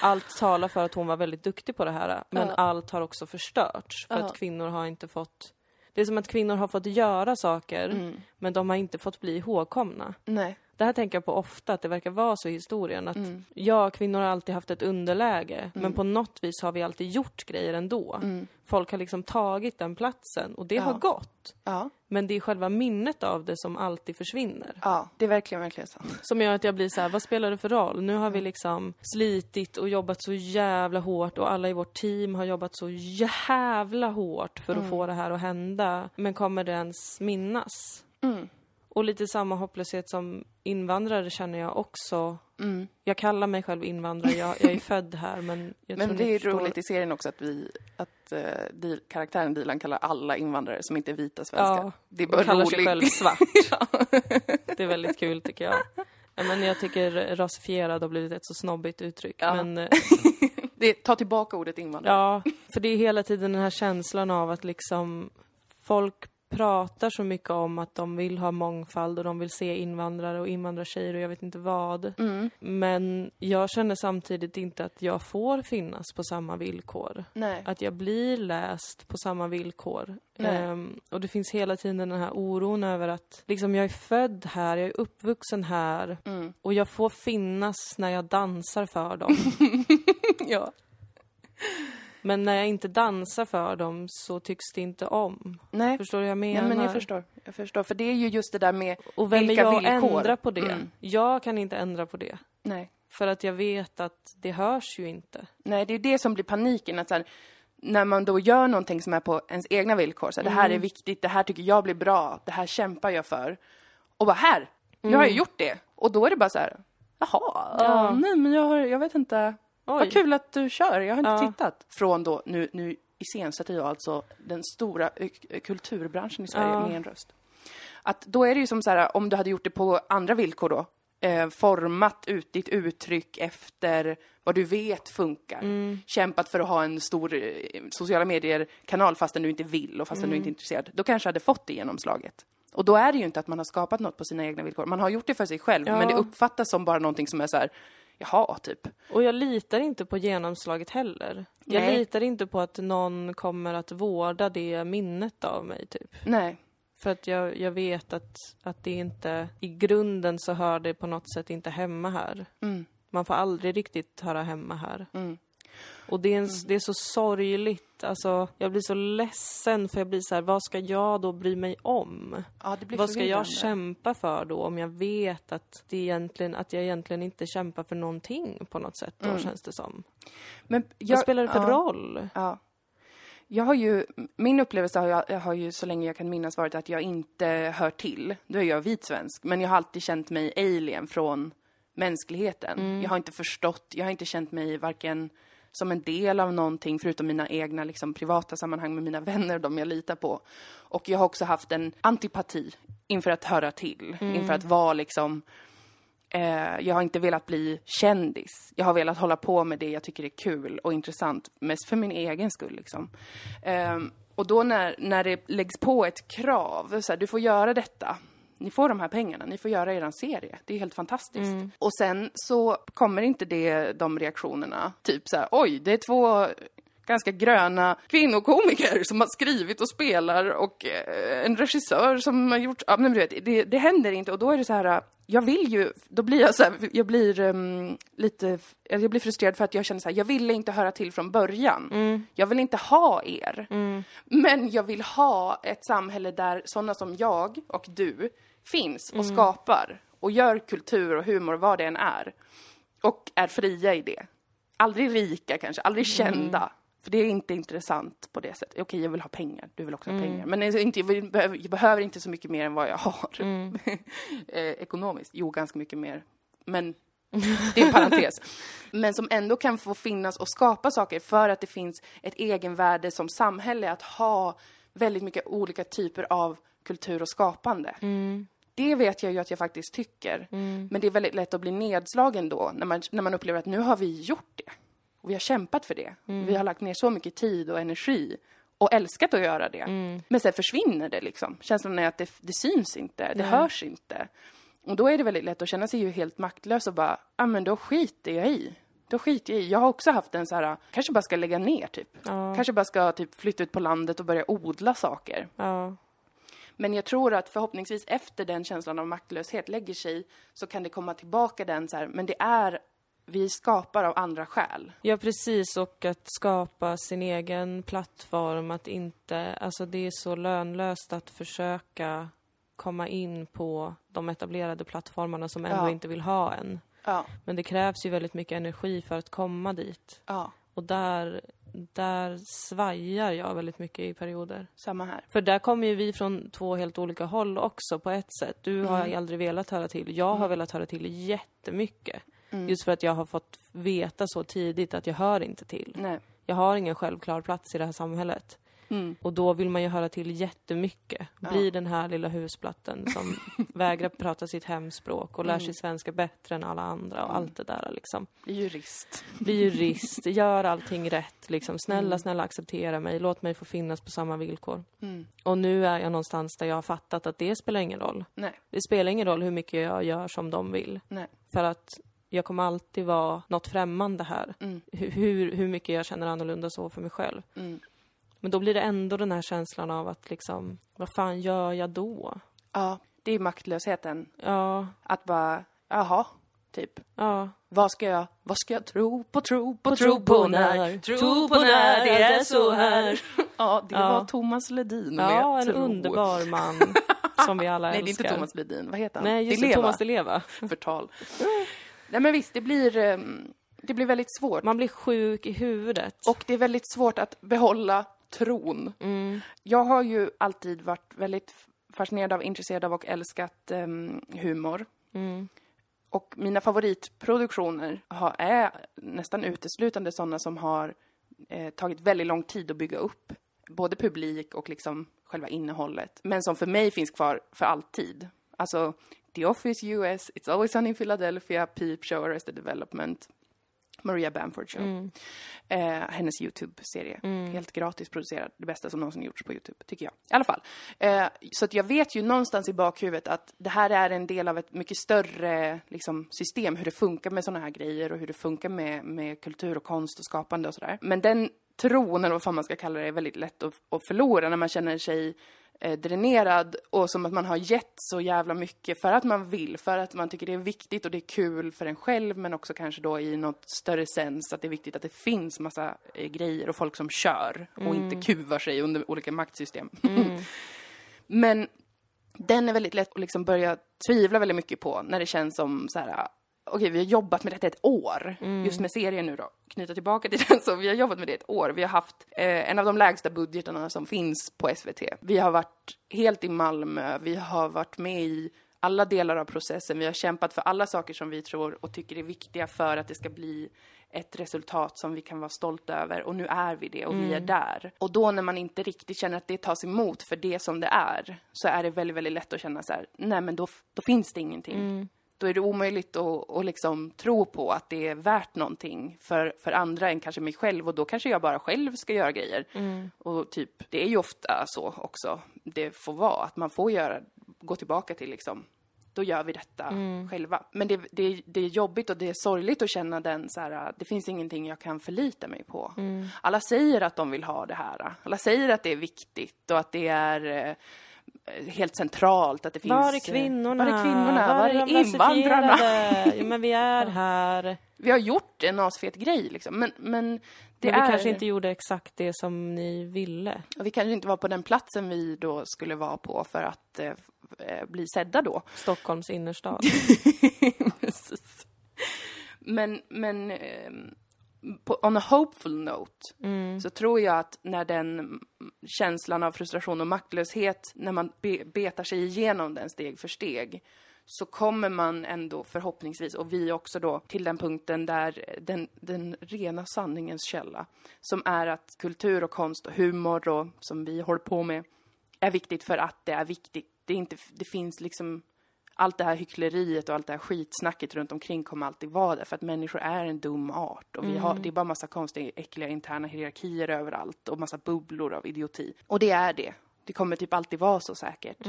Allt talar för att hon var väldigt duktig på det här, men Ja. allt har också förstörts för Ja. att kvinnor har inte fått... Det är som att kvinnor har fått göra saker, Mm. men de har inte fått bli ihågkomna. Nej. Det här tänker jag på ofta, att det verkar vara så i historien. Att Mm. ja, kvinnor har alltid haft ett underläge, men på något vis har vi alltid gjort grejer ändå. Folk har liksom tagit den platsen och det Ja. har gått. Ja. Men det är själva minnet av det som alltid försvinner. ja, det är verkligen, verkligen sant. Som gör att jag blir så här, vad spelar det för roll? Nu har vi liksom slitit och jobbat så jävla hårt och alla i vårt team har jobbat så jävla hårt för att få det här att hända. Men kommer det ens minnas? Mm. Och lite samma hopplöshet som invandrare känner jag också. Jag kallar mig själv invandrare, jag, jag är född här men Men det är förstår. roligt i serien också att vi, att uh, Dil, karaktären Dilan kallar alla invandrare som inte är vita svenskar. Ja, det är bara kallar sig själv svart. Det är väldigt kul tycker jag. Ja, men jag tycker rasifierad har blivit ett så snobbigt uttryck. Ja. Men, eh, Det, ta tillbaka ordet invandrare. ja, för det är hela tiden den här känslan av att liksom folk pratar så mycket om att de vill ha mångfald och de vill se invandrare och invandrartjejer och jag vet inte vad. Mm. Men jag känner samtidigt inte att jag får finnas på samma villkor. Nej. Att jag blir läst på samma villkor. Ehm, och det finns hela tiden den här oron över att liksom jag är född här, jag är uppvuxen här Mm. och jag får finnas när jag dansar för dem. Ja. Men när jag inte dansar för dem så tycks det inte om. Nej. Förstår du vad jag Ja, menar? men jag förstår. Jag förstår. För det är ju just det där med Och vem vilka är jag villkor? ändra på det? Mm. Jag kan inte ändra på det. Nej. För att jag vet att det hörs ju inte. Nej, det är det som blir paniken. Att så här, när man då gör någonting som är på ens egna villkor. Så här, Det här är viktigt, det här tycker jag blir bra, det här kämpar jag för. Och bara här, nu har jag gjort det. Och då är det bara så här, jaha, Ja. nej men jag, har, jag vet inte. Oj. Vad kul att du kör, jag har inte Ja. tittat. Från då, nu, nu iscensätter jag alltså den stora kulturbranschen i Sverige Ja. med en röst. Att då är det ju som så här, om du hade gjort det på andra villkor då, eh, format ut ditt uttryck efter vad du vet funkar. Kämpat för att ha en stor eh, sociala medier-kanal fastän du inte vill och fastän du inte är intresserad. Då kanske hade fått det genomslaget. Och då är det ju inte att man har skapat något på sina egna villkor. Man har gjort det för sig själv, Ja. men det uppfattas som bara någonting som är så här, jaha, typ. Och jag litar inte på genomslaget heller. Jag Nej. litar inte på att någon kommer att vårda det minnet av mig, typ. Nej. För att jag, jag vet att, att det inte... I grunden så hör det på något sätt inte hemma här. Mm. Man får aldrig riktigt höra hemma här. Mm. Och det är, en, det är så sorgligt. Alltså, jag blir så ledsen för jag blir så här, vad ska jag då bry mig om? Ja, Vad ska jag kämpa för då om jag vet att, det egentligen, att jag egentligen inte kämpar för någonting på något sätt då, känns det som. Men Vad spelar det för ja. roll? Ja. Jag har ju, min upplevelse har, jag, har ju så länge jag kan minnas varit att jag inte hör till. Då är jag vit svensk, men jag har alltid känt mig alien från mänskligheten. Jag har inte förstått, jag har inte känt mig varken som en del av någonting förutom mina egna liksom, privata sammanhang med mina vänner, de jag litar på. Och jag har också haft en antipati inför att höra till, inför att vara liksom Eh, jag har inte velat bli kändis. Jag har velat hålla på med det jag tycker är kul och intressant, mest för min egen skull. Liksom. Eh, och då när, när det läggs på ett krav, så här, du får göra detta, ni får de här pengarna, ni får göra er serie. Det är helt fantastiskt. Och sen så kommer inte det, de reaktionerna, typ så här, oj, det är två ganska gröna kvinnokomiker som har skrivit och spelar och eh, en regissör som har gjort, ja men du vet, det, det händer inte och då är det så här, jag vill ju, då blir jag så här, jag blir ehm, lite, jag blir frustrerad för att jag känner så här, jag ville inte höra till från början. Jag vill inte ha er. Men jag vill ha ett samhälle där sådana som jag och du finns och skapar och gör kultur och humor, vad det än är. Och är fria i det. Aldrig rika kanske, aldrig kända. För det är inte intressant på det sättet. Okej, jag vill ha pengar, du vill också ha pengar. Men inte, jag, behöver, jag behöver inte så mycket mer än vad jag har. eh, ekonomiskt, jo ganska mycket mer. Men det är en parentes. Men som ändå kan få finnas och skapa saker för att det finns ett egenvärde som samhälle att ha väldigt mycket olika typer av kultur och skapande. Det vet jag ju att jag faktiskt tycker. Men det är väldigt lätt att bli nedslagen då när man, när man upplever att nu har vi gjort det. Och vi har kämpat för det. Vi har lagt ner så mycket tid och energi och älskat att göra det. Men sen försvinner det liksom. Känslan är att det, det syns inte, det hörs inte. Och då är det väldigt lätt att känna sig ju helt maktlös och bara, ja ah, men då skiter jag i. Då skiter jag i. Jag har också haft en så här, kanske bara ska lägga ner typ. Ja. Kanske bara ska typ flytta ut på landet och börja odla saker. Ja. Men jag tror att förhoppningsvis efter den känslan av maktlöshet lägger sig så kan det komma tillbaka den så här, men det är, vi skapar av andra skäl. Ja, precis. Och att skapa sin egen plattform. Att inte... Alltså det är så lönlöst att försöka komma in på de etablerade plattformarna som ändå Ja. inte vill ha en. Ja, Men det krävs ju väldigt mycket energi för att komma dit. ja, Och där, där svajar jag väldigt mycket i perioder. samma här. För där kommer ju vi från två helt olika håll också på ett sätt. Du har Mm. aldrig velat höra till. Jag har velat höra till jättemycket. Just för att jag har fått veta så tidigt att jag hör inte till. Nej. Jag har ingen självklar plats i det här samhället. Mm. Och då vill man ju höra till jättemycket. Bli den här lilla husplatten som vägrar prata sitt hemspråk och lär Mm. sig svenska bättre än alla andra och allt det där liksom. Bli jurist. Bli jurist, gör allting rätt liksom. Snälla, Mm. snälla acceptera mig, låt mig få finnas på samma villkor. Mm. Och nu är jag någonstans där jag har fattat att det spelar ingen roll. Nej, Det spelar ingen roll hur mycket jag gör som de vill. nej. För att jag kommer alltid vara något främmande här. Mm. Hur, hur, hur mycket jag känner annorlunda så för mig själv. Mm. Men då blir det ändå den här känslan av att liksom, vad fan gör jag då? Ja, det är maktlösheten. Ja, Att bara, jaha, typ. ja. Vad ska jag, vad ska jag tro på, tro på, tro på när, tro på när det är så här. Ja, det Ja. var Thomas Ledin med Ja, en tro. underbar man som vi alla Nej, det är älskar. inte Thomas Ledin. Vad heter han? Nej, just det. Thomas Di Leva. Förtal. Nej, men visst, det blir, ehm, det blir väldigt svårt. Man blir sjuk i huvudet. Och det är väldigt svårt att behålla tron. Mm. Jag har ju alltid varit väldigt fascinerad av, intresserad av och älskat ehm, humor. Mm. Och mina favoritproduktioner har, är nästan uteslutande sådana som har eh, tagit väldigt lång tid att bygga upp. Både publik och liksom själva innehållet. Men som för mig finns kvar för alltid. Alltså, The Office US, It's Always Sunny in Philadelphia, Peep Show, Arrested Development, Maria Bamford Show. Mm. Eh, hennes YouTube-serie. Helt gratis producerad. Det bästa som någonsin gjorts på YouTube, tycker jag. I alla fall. Eh, så att jag vet ju någonstans i bakhuvudet att det här är en del av ett mycket större liksom, system, hur det funkar med sådana här grejer och hur det funkar med, med kultur och konst och skapande och sådär. Men den tron, eller vad fan man ska kalla det, är väldigt lätt att, att förlora när man känner sig eh, dränerad och som att man har gett så jävla mycket för att man vill, för att man tycker det är viktigt och det är kul för en själv men också kanske då i något större sens att det är viktigt att det finns massa eh, grejer och folk som kör och inte kuvar sig under olika maktsystem. men den är väldigt lätt att liksom börja tvivla väldigt mycket på när det känns som så här okej, vi har jobbat med detta ett år. Just med serien nu då, knyta tillbaka till den, så vi har jobbat med det ett år. Vi har haft eh, en av de lägsta budgetarna som finns på SVT. Vi har varit helt i Malmö, vi har varit med i alla delar av processen. Vi har kämpat för alla saker som vi tror och tycker är viktiga för att det ska bli ett resultat som vi kan vara stolta över och nu är vi det och vi är där. Och då när man inte riktigt känner att det tas emot för det som det är så är det väldigt, väldigt lätt att känna så här, nej men då, då finns det ingenting då är det omöjligt att, att liksom tro på att det är värt någonting för, för andra än kanske mig själv och då kanske jag bara själv ska göra grejer. Och typ, det är ju ofta så också det får vara, att man får göra, gå tillbaka till liksom, då gör vi detta själva. Men det, det, det är jobbigt och det är sorgligt att känna den så här, det finns ingenting jag kan förlita mig på. Alla säger att de vill ha det här. Alla säger att det är viktigt och att det är eh, helt centralt att det finns... Var är eh, kvinnorna? Var är kvinnorna? Var är invandrarna? Ja, men vi är här. Vi har gjort en asfet grej liksom, men, men det Men vi är... kanske inte gjorde exakt det som ni ville. och vi kanske inte var på den platsen vi då skulle vara på för att eh, eh, bli sedda då. Stockholms innerstad. Precis. Men, men ehm, på, on a hopeful note så tror jag att när den mm, känslan av frustration och maktlöshet, när man be, betar sig igenom den steg för steg, så kommer man ändå förhoppningsvis, och vi också då, till den punkten där den, den rena sanningens källa, som är att kultur och konst och humor och som vi håller på med, är viktigt för att det är viktigt. Det, är inte, det finns liksom allt det här hyckleriet och allt det här skitsnacket runt omkring kommer alltid vara där för att människor är en dum art och vi har, det är bara massa konstiga, äckliga interna hierarkier överallt och massa bubblor av idioti. Och det är det. Det kommer typ alltid vara så säkert.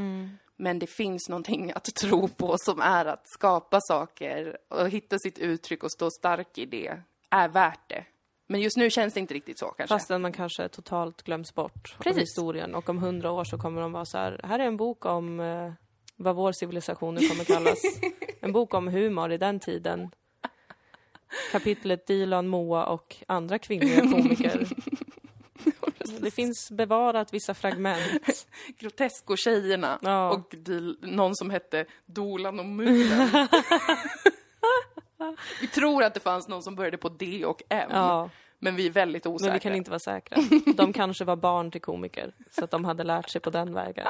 Men det finns någonting att tro på som är att skapa saker och hitta sitt uttryck och stå stark i det är värt det. Men just nu känns det inte riktigt så kanske. Fastän man kanske totalt glöms bort av Precis. historien. Och om hundra år så kommer de vara så här, här är en bok om eh, vad vår civilisation nu kommer kallas. en bok om humor i den tiden. Kapitlet Dilan, Moa och andra kvinnliga komiker. Det finns bevarat vissa fragment. Grotesko-tjejerna Ja. och dil- någon som hette Dolan och Mulen. vi tror att det fanns någon som började på D och M, Ja, men vi är väldigt osäkra. men vi kan inte vara säkra. De kanske var barn till komiker, så att de hade lärt sig på den vägen.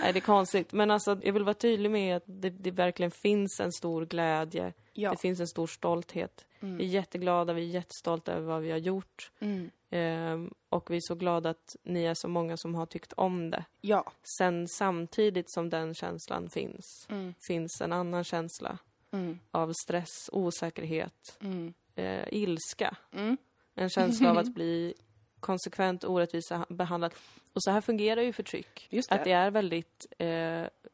Nej, det är konstigt. Men alltså, jag vill vara tydlig med att det, det verkligen finns en stor glädje. Ja. Det finns en stor stolthet. Vi är jätteglada, vi är jättestolta över vad vi har gjort. Mm. Ehm, och vi är så glada att ni är så många som har tyckt om det. Ja. Sen samtidigt som den känslan finns, Mm. finns en annan känsla Mm. av stress, osäkerhet, Mm. eh, ilska. Mm. En känsla av att bli konsekvent orättvist behandlad. Och så här fungerar ju förtryck. Just det. Att det är väldigt, eh,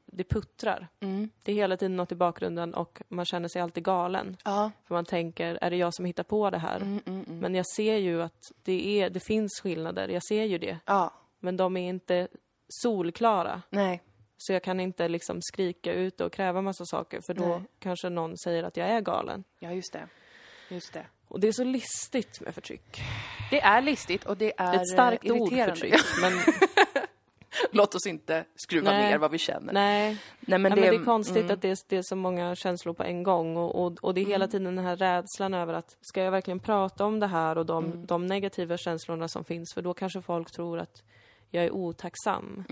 det puttrar. Mm. Det är hela tiden något i bakgrunden och man känner sig alltid galen. Ja. För man tänker, är det jag som hittar på det här? Mm, mm, mm. Men jag ser ju att det, är, det finns skillnader, jag ser ju det. Ja. Men de är inte solklara. Nej. Så jag kan inte liksom skrika ut och kräva massa saker för då Nej. kanske någon säger att jag är galen. Ja, just det. Just det. Och det är så listigt med förtryck. Det är listigt och det är Ett starkt eh, ord, irriterande. förtryck. Men Låt oss inte skruva Nej. ner vad vi känner. nej, Nej, men, men, det, men det är konstigt mm. att det är, det är så många känslor på en gång. Och, och, och det är hela tiden den här rädslan över att ska jag verkligen prata om det här och de, de negativa känslorna som finns? För då kanske folk tror att jag är otacksam.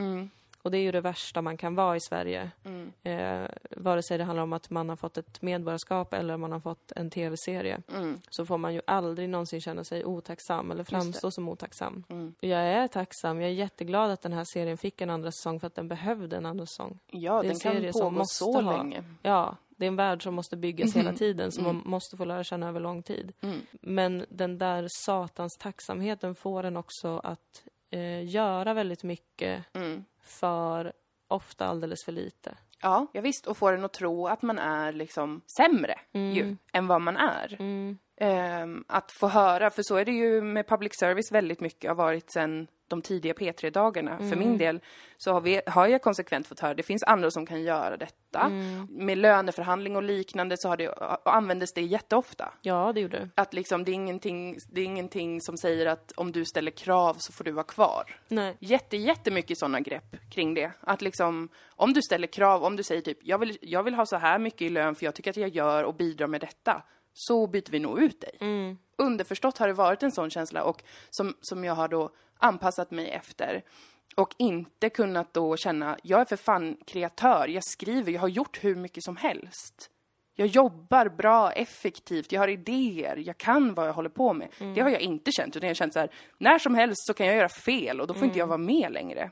Mm. Och det är ju det värsta man kan vara i Sverige. Mm. Eh, vare sig det handlar om att man har fått ett medborgarskap eller om man har fått en tv-serie. Mm. Så får man ju aldrig någonsin känna sig otacksam eller framstå som otacksam. Mm. Jag är tacksam, jag är jätteglad att den här serien fick en andra säsong för att den behövde en andra säsong. Ja, Det är den en kan som pågå måste så ha- länge. Ja, det är en värld som måste byggas hela Mhm. tiden, som Mm. man måste få lära känna över lång tid. Mm. Men den där satans tacksamheten får en också att eh, göra väldigt mycket Mm. För ofta alldeles för lite. Ja, ja, visst. Och får en att tro att man är liksom sämre ju, än vad man är. Mm. Ehm, att få höra, för så är det ju med public service väldigt mycket har varit sen de tidiga P3-dagarna. För min del så har, vi, har jag konsekvent fått höra, det finns andra som kan göra detta. Med löneförhandling och liknande så har det, användes det jätteofta. Ja, det gjorde det. Att liksom, det är, ingenting, det är ingenting som säger att om du ställer krav så får du vara kvar. Nej. Jätte, jättemycket sådana grepp kring det. Att liksom, om du ställer krav, om du säger typ, jag vill, jag vill ha så här mycket i lön för jag tycker att jag gör och bidrar med detta. Så byter vi nog ut dig. Mm. Underförstått har det varit en sån känsla och som, som jag har då anpassat mig efter. Och inte kunnat då känna, jag är för fan kreatör, jag skriver, jag har gjort hur mycket som helst. Jag jobbar bra, effektivt, jag har idéer, jag kan vad jag håller på med. Det har jag inte känt, utan jag har känt så här, när som helst så kan jag göra fel och då får inte jag vara med längre.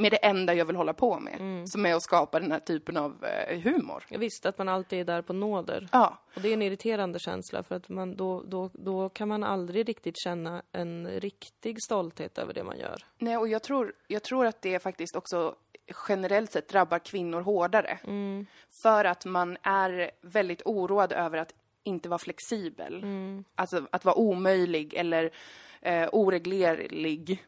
Med det enda jag vill hålla på med, som är att skapa den här typen av eh, humor. Jag visste att man alltid är där på nåder. Ja, Och det är en irriterande känsla för att man, då, då, då kan man aldrig riktigt känna en riktig stolthet över det man gör. nej och jag tror, jag tror att det faktiskt också generellt sett drabbar kvinnor hårdare. För att man är väldigt oroad över att inte vara flexibel. Alltså att vara omöjlig eller eh, oreglerlig.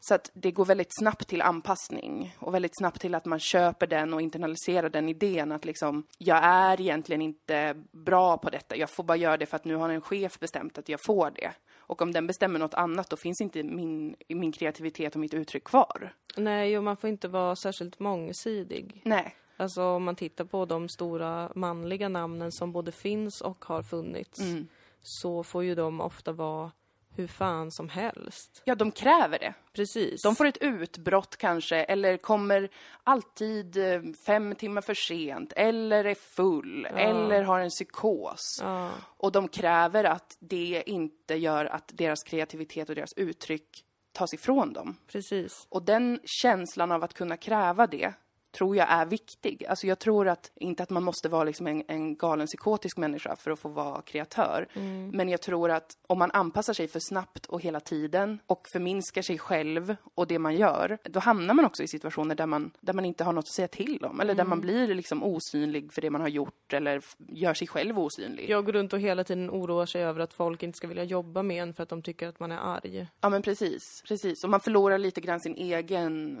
Så att det går väldigt snabbt till anpassning och väldigt snabbt till att man köper den och internaliserar den idén att liksom, jag är egentligen inte bra på detta. Jag får bara göra det för att nu har en chef bestämt att jag får det. Och om den bestämmer något annat, då finns inte min, min kreativitet och mitt uttryck kvar. Nej, och man får inte vara särskilt mångsidig. Nej. Alltså om man tittar på de stora manliga namnen som både finns och har funnits Mm. så får ju de ofta vara hur fan som helst. Ja, de kräver det. Precis. De får ett utbrott kanske, eller kommer alltid eh, fem timmar för sent, eller är full, eller har en psykos. Ja, Och de kräver att det inte gör att deras kreativitet och deras uttryck tas ifrån dem. precis. Och den känslan av att kunna kräva det tror jag är viktig. Alltså jag tror att, inte att man måste vara liksom en, en galen psykotisk människa för att få vara kreatör. Men jag tror att om man anpassar sig för snabbt och hela tiden och förminskar sig själv och det man gör, då hamnar man också i situationer där man, där man inte har något att säga till om. Eller där man blir liksom osynlig för det man har gjort eller gör sig själv osynlig. Jag går runt och hela tiden oroar sig över att folk inte ska vilja jobba med en för att de tycker att man är arg. Ja men precis, precis. Och man förlorar lite grann sin egen,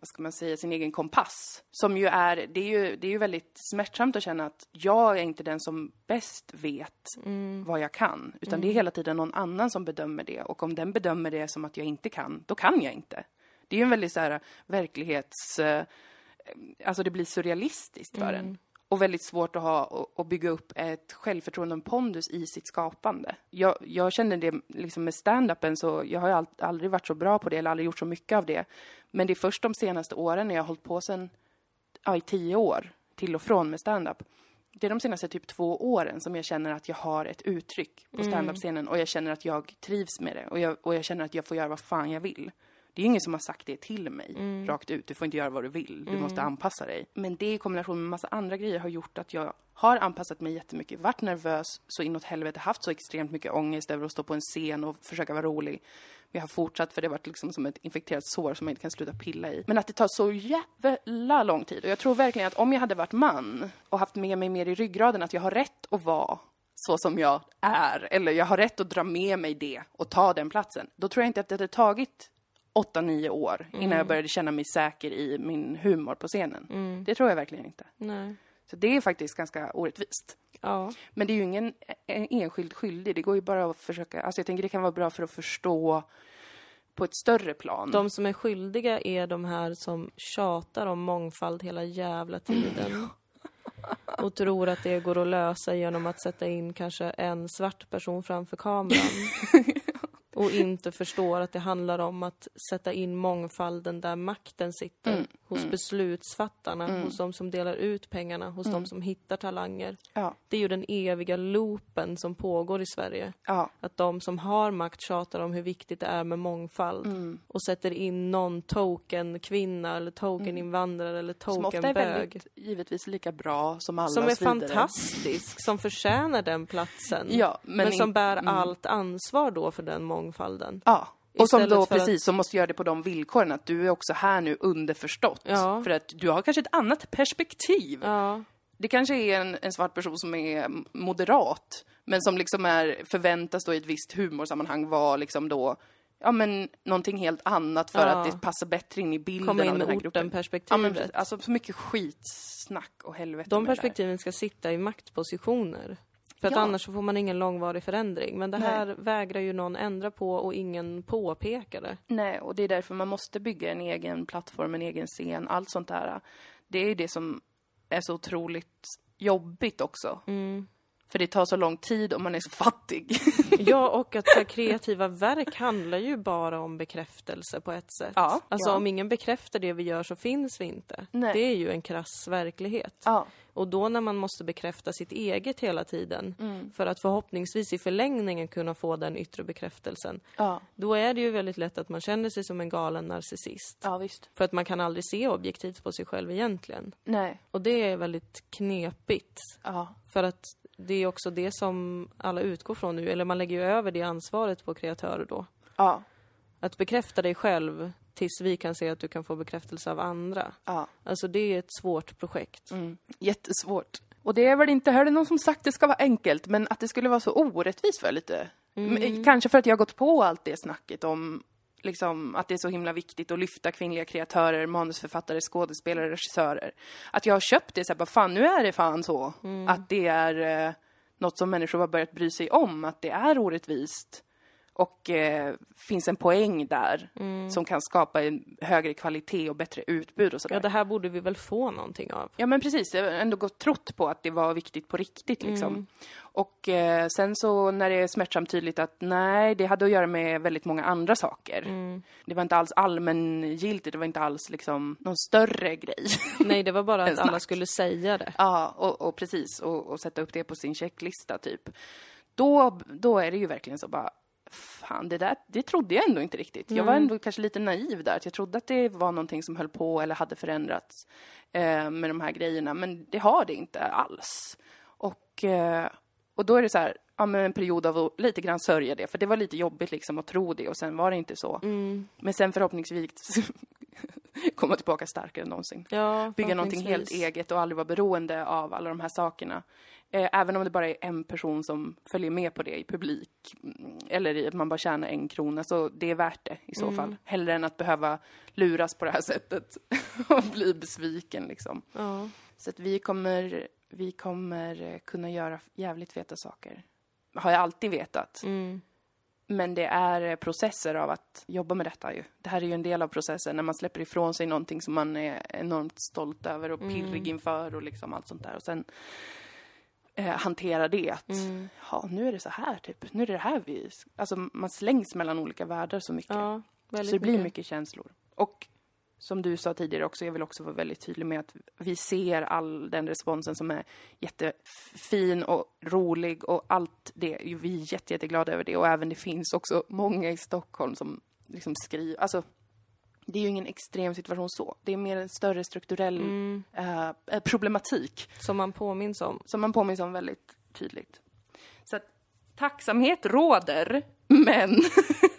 vad ska man säga, sin egen kompass. Som ju är, det är ju, det är ju väldigt smärtsamt att känna att jag är inte den som bäst vet vad jag kan. Utan det är hela tiden någon annan som bedömer det. Och om den bedömer det som att jag inte kan, då kan jag inte. Det är ju en väldigt så här verklighets... eh, Alltså det blir surrealistiskt för en. Och väldigt svårt att ha och, och bygga upp ett självförtroende och en pondus i sitt skapande. Jag, jag känner det liksom med stand-upen så, jag har all, aldrig varit så bra på det eller aldrig gjort så mycket av det. Men det är först de senaste åren när jag har hållit på sen, ja i tio år, till och från med stand-up. Det är de senaste typ två åren som jag känner att jag har ett uttryck på stand-up-scenen och jag känner att jag trivs med det och jag, och jag känner att jag får göra vad fan jag vill. Det är ingen som har sagt det till mig rakt ut. Du får inte göra vad du vill. Du måste anpassa dig. Men det i kombination med massa andra grejer har gjort att jag har anpassat mig jättemycket. Varit nervös så inåt helvete. Haft så extremt mycket ångest över att stå på en scen och försöka vara rolig. Men jag har fortsatt för det har varit liksom som ett infekterat sår som jag inte kan sluta pilla i. Men att det tar så jävla lång tid. Och jag tror verkligen att om jag hade varit man och haft med mig mer i ryggraden att jag har rätt att vara så som jag är, eller jag har rätt att dra med mig det och ta den platsen, då tror jag inte att det hade tagit åtta, nio år innan jag började känna mig säker i min humor på scenen. Det tror jag verkligen inte. Nej. Så det är faktiskt ganska orättvist. Ja. Men det är ju ingen enskild skyldig. Det går ju bara att försöka, alltså jag tänker det kan vara bra för att förstå på ett större plan. De som är skyldiga är de här som tjatar om mångfald hela jävla tiden. Och tror att det går att lösa genom att sätta in kanske en svart person framför kameran. Och inte förstår att det handlar om att sätta in mångfalden där makten sitter. Hos beslutsfattarna, hos de som delar ut pengarna, hos de som hittar talanger. Ja, Det är ju den eviga loopen som pågår i Sverige. ja, Att de som har makt tjatar om hur viktigt det är med mångfald Mm. och sätter in någon token kvinna eller token invandrare eller Mm. som ofta är väldigt, givetvis lika bra som alla Som är vidare. fantastisk, som förtjänar den platsen. Ja, men men, in- som bär mm. allt ansvar då för den mångfalden. Ja, och som då att- precis, som måste göra det på de villkoren att du är också här nu underförstått. Ja. För att du har kanske ett annat perspektiv. Ja, Det kanske är en, en svart person som är moderat, men som liksom är, förväntas då i ett visst humorsammanhang vara liksom då, ja men någonting helt annat för Ja. att det passar bättre in i bilden av in den med här gruppen. Ja, men alltså så mycket skitsnack och helvete De perspektiven ska sitta i maktpositioner. För att Ja. annars så får man ingen långvarig förändring. Men det Nej. här vägrar ju någon ändra på och ingen påpekar det. Nej, och det är därför man måste bygga en egen plattform, en egen scen, allt sånt där. Det är ju det som är så otroligt jobbigt också. Mm. För det tar så lång tid och man är så fattig. Ja, och att här, kreativa verk handlar ju bara om bekräftelse på ett sätt. Ja, alltså ja. om ingen bekräftar det vi gör så finns vi inte. Nej. Det är ju en krass verklighet. ja. Och då när man måste bekräfta sitt eget hela tiden för att förhoppningsvis i förlängningen kunna få den yttre bekräftelsen. Ja. Då är det ju väldigt lätt att man känner sig som en galen narcissist. Ja, visst. För att man kan aldrig se objektivt på sig själv egentligen. Nej. Och det är väldigt knepigt. Ja. För att det är också det som alla utgår från nu, eller man lägger ju över det ansvaret på kreatörer då. Ja. Att bekräfta dig själv tills vi kan se att du kan få bekräftelse av andra. Ja. Alltså det är ett svårt projekt. Mm. Jättesvårt. Och det är väl inte, hörde någon som sagt det ska vara enkelt, men att det skulle vara så orättvist för lite. Men Kanske för att jag har gått på allt det snacket om liksom, att det är så himla viktigt att lyfta kvinnliga kreatörer, manusförfattare, skådespelare, regissörer. Att jag har köpt det så här, bara, fan nu är det fan så. Att det är eh, något som människor har börjat bry sig om, att det är orättvist. Och eh, finns en poäng där som kan skapa en högre kvalitet och bättre utbud och sådär. Ja, det här borde vi väl få någonting av. Ja men precis, jag har ändå gått trott på att det var viktigt på riktigt liksom. Och eh, sen så när det är smärtsamt tydligt att nej, det hade att göra med väldigt många andra saker. Det var inte alls allmängiltigt, det var inte alls liksom någon större grej. Nej, det var bara att alla skulle säga det. ja, och, och precis, och, och sätta upp det på sin checklista typ. Då, då är det ju verkligen så bara, fan det där, det trodde jag ändå inte riktigt. Jag var ändå kanske lite naiv där, att jag trodde att det var någonting som höll på eller hade förändrats eh, med de här grejerna, men det har det inte alls. Och, eh, och då är det så här, ja men en period av att lite grann sörja det, för det var lite jobbigt liksom att tro det och sen var det inte så. Mm. Men sen förhoppningsvis komma tillbaka starkare än någonsin Ja, bygga någonting helt eget och aldrig vara beroende av alla de här sakerna. Eh, även om det bara är en person som följer med på det i publik mm, eller i att man bara tjänar en krona så det är värt det i så Mm. fall. Hellre än att behöva luras på det här sättet och bli besviken liksom. Ja. Så att vi kommer, vi kommer eh, kunna göra jävligt feta saker. Har jag alltid vetat. Mm. Men det är eh, processer av att jobba med detta ju. Det här är ju en del av processen när man släpper ifrån sig någonting som man är enormt stolt över och pirrig inför och liksom allt sånt där. Och sen eh, hantera det att, ja, nu är det så här typ. Nu är det det här vi... Alltså man slängs mellan olika världar så mycket. Ja, så det blir mycket. mycket känslor. Och som du sa tidigare också, jag vill också vara väldigt tydlig med att vi ser all den responsen som är jättefin och rolig och allt det. Vi är jätte, jätteglada över det och även det finns också många i Stockholm som liksom skriver, alltså det är ju ingen extrem situation så. Det är mer en större strukturell eh, eh, problematik Som man påminns om. som man påminns om väldigt tydligt. Så att tacksamhet råder, men,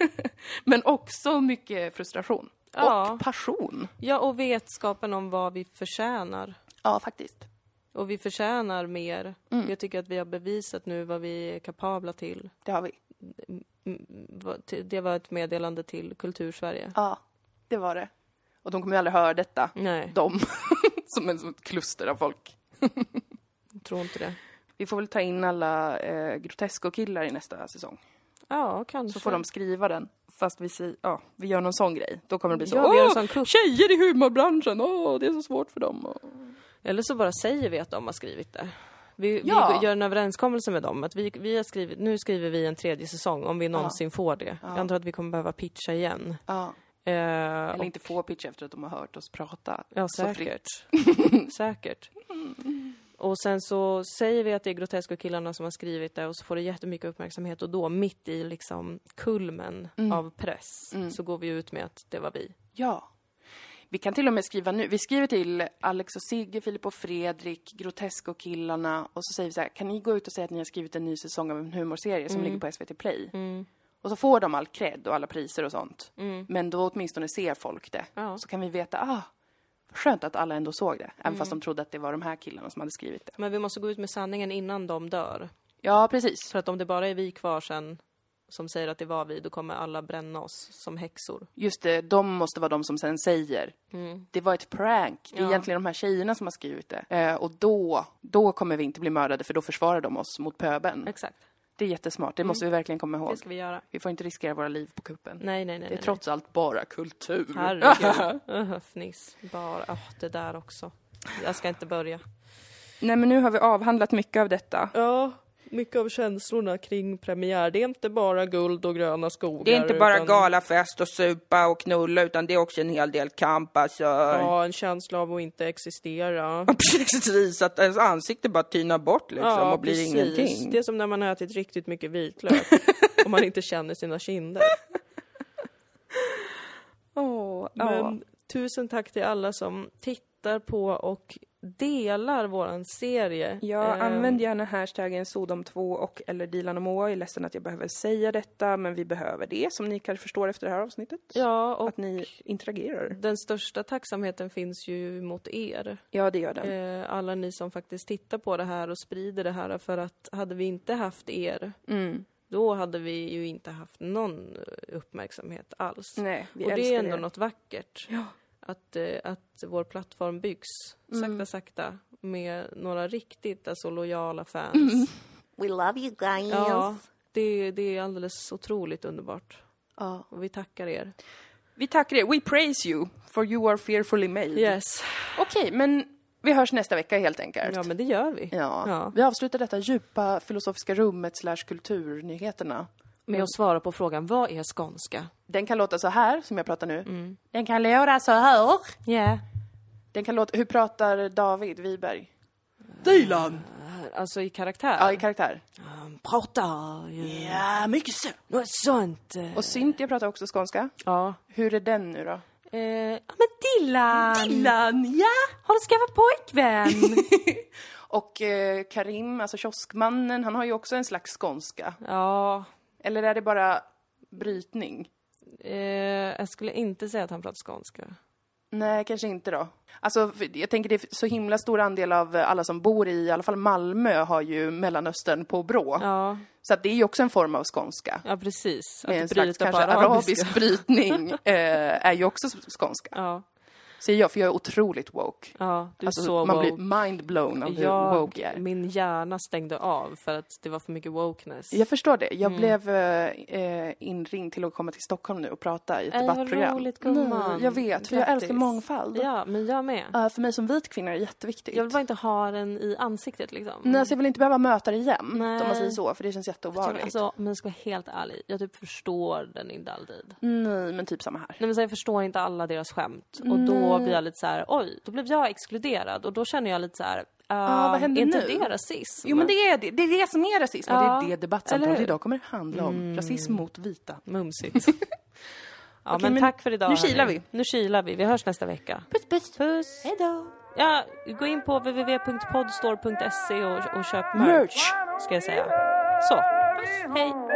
men också mycket frustration. Ja. Och passion. Ja, och vetskapen om vad vi förtjänar. Ja, faktiskt. Och vi förtjänar mer. Mm. Jag tycker att vi har bevisat nu vad vi är kapabla till. Det har vi. Mm, till- Det var ett meddelande till Kultursverige. Ja, det var det. Och de kommer ju aldrig höra detta. Nej, De. som, en, som ett kluster av folk. jag tror inte det. Vi får väl ta in alla eh, Grotesco-killar i nästa säsong. Ja, kanske. Så får de skriva den. Fast vi, säger, ja, vi gör någon sån grej. Då kommer det bli så. Ja, vi gör en sån tjejer i humorbranschen! Åh, det är så svårt för dem. Och... Eller så bara säger vi att de har skrivit det. Vi, Ja. vi gör en överenskommelse med dem att vi, vi har skrivit, nu skriver vi en tredje säsong om vi någonsin får det. Jag antar att vi kommer behöva pitcha igen. Ja. Eh, Eller och, inte få pitch efter att de har hört oss prata. ja, säkert. säkert. Och sen så säger vi att det är Grotesco-killarna som har skrivit det och så får det jättemycket uppmärksamhet och då mitt i liksom kulmen av press så går vi ut med att det var vi. Ja. Vi kan till och med skriva nu. Vi skriver till Alex och Sigge, Filip och Fredrik, Grotesco-killarna och så säger vi så här, kan ni gå ut och säga att ni har skrivit en ny säsong av en humorserie som ligger på SVT Play? Och så får de all cred och alla priser och sånt. Men då åtminstone ser folk det. Ja. Så kan vi veta, ah, skönt att alla ändå såg det. Även fast de trodde att det var de här killarna som hade skrivit det. Men vi måste gå ut med sanningen innan de dör. Ja, precis. För att om det bara är vi kvar sen som säger att det var vi, då kommer alla bränna oss som häxor. Just det, de måste vara de som sen säger det var ett prank. Det är Mm. Ja. egentligen de här tjejerna som har skrivit det. Eh, och då, då kommer vi inte bli mördade för då försvarar de oss mot pöben. Exakt, Det är jättesmart, det måste vi verkligen komma ihåg. Mm. det ska vi göra. Vi får inte riskera våra liv på kuppen. Nej, nej, nej. det är nej, trots allt bara kultur. nej. Herregud. Fniss. Bara, åh, det där också. Jag ska inte börja. Nej men nu har vi avhandlat mycket av detta. Ja, mycket av känslorna kring premiär. Det är inte bara guld och gröna skogar. Det är inte bara utan- galafest och supa och knulla utan det är också en hel del kamp alltså. Ja, en känsla av att inte existera. Precis, att ens ansikte bara tynar bort liksom Ja, och blir precis. ingenting. Det är som när man har ätit riktigt mycket vitlök och man inte känner sina kinder. Ja. Men tusen tack till alla som tittar på och delar våran serie. Ja, Eh, använd gärna hashtaggen Sodom2 och eller Dilan och Moa. Jag är ledsen att jag behöver säga detta, men vi behöver det, som ni kanske förstår efter det här avsnittet. Ja, och Att ni interagerar. den största tacksamheten finns ju mot er. Ja, det gör den. Eh, alla ni som faktiskt tittar på det här och sprider det här. För att hade vi inte haft er, Mm. då hade vi ju inte haft någon uppmärksamhet alls. Nej, vi och det är ändå er. något vackert. Ja. Att, eh, att vår plattform byggs sakta, Mm. sakta med några riktigt alltså, lojala fans. Mm. We love you guys. Ja, det, det är alldeles otroligt underbart. Ja. Och vi tackar er. Vi tackar er. We praise you, for you are fearfully made. Yes. Okej, men vi hörs nästa vecka helt enkelt. Ja, men det gör vi. Ja. Ja. Vi avslutar detta djupa filosofiska rummet slash kulturnyheterna. Med att svara på frågan, vad är skånska? Den kan låta så här, som jag pratar nu. Mm. Den kan låta så här. Ja. Den kan låta... Hur pratar David Wiberg? Dilan! Alltså i karaktär? Ja, i karaktär. Han pratar ju Ja, mycket så. något sånt. eh. Och Cynthia pratar också skånska. Ja. Hur är den nu då? Eh, ja men Dillan! Dilan, ja! Har du skaffat pojkvän? Och eh, Karim, alltså kioskmannen, han har ju också en slags skånska. ja. Eller är det bara brytning? Eh, jag skulle inte säga att han pratar skånska. Nej, kanske inte då. Alltså, jag tänker det är så himla stor andel av alla som bor i, i alla fall Malmö, har ju Mellanöstern på brå. Ja, Så att det är ju också en form av skånska. ja precis. Med en slags kanske arabisk brytning eh, är ju också skånska. Ja. Säger jag, för jag är otroligt woke. Ja, du Alltså, så man woke. blir mind-blown av hur jag, woke jag är. Min hjärna stängde av för att det var för mycket wokeness. Jag förstår det. Jag Mm. blev eh, inringd till att komma till Stockholm nu och prata i ett Äh, vad debattprogram. roligt, gumman. Nej, jag vet, för jag Grattis. älskar mångfald. Ja, men jag med. Eh, för mig som vit kvinna är det jätteviktigt. Jag vill bara inte ha den i ansiktet liksom. Nej, alltså jag vill inte behöva möta det jämt, Nej. om man säger så, för det känns jätteobehagligt. Alltså, men jag ska vara helt ärlig, jag typ förstår den inte alltid. Nej, men typ samma här. Nej men så jag förstår inte alla deras skämt. Och då blir jag lite så här: oj, då blev jag exkluderad. Och då känner jag lite så här, uh, vad händer inte nu? det rasism? Jo men det är det, det är det som är rasism och Ja, det är det debattsamtalet idag kommer handla om. Rasism mot vita. Mumsigt. ja Okej, men, men tack för idag nu kilar vi. Nu kilar vi, vi hörs nästa vecka. Puss puss! Puss! Hejdå! Ja, gå in på www.podstore.se och, och köp merch, Merch! ska jag säga. Så, hej!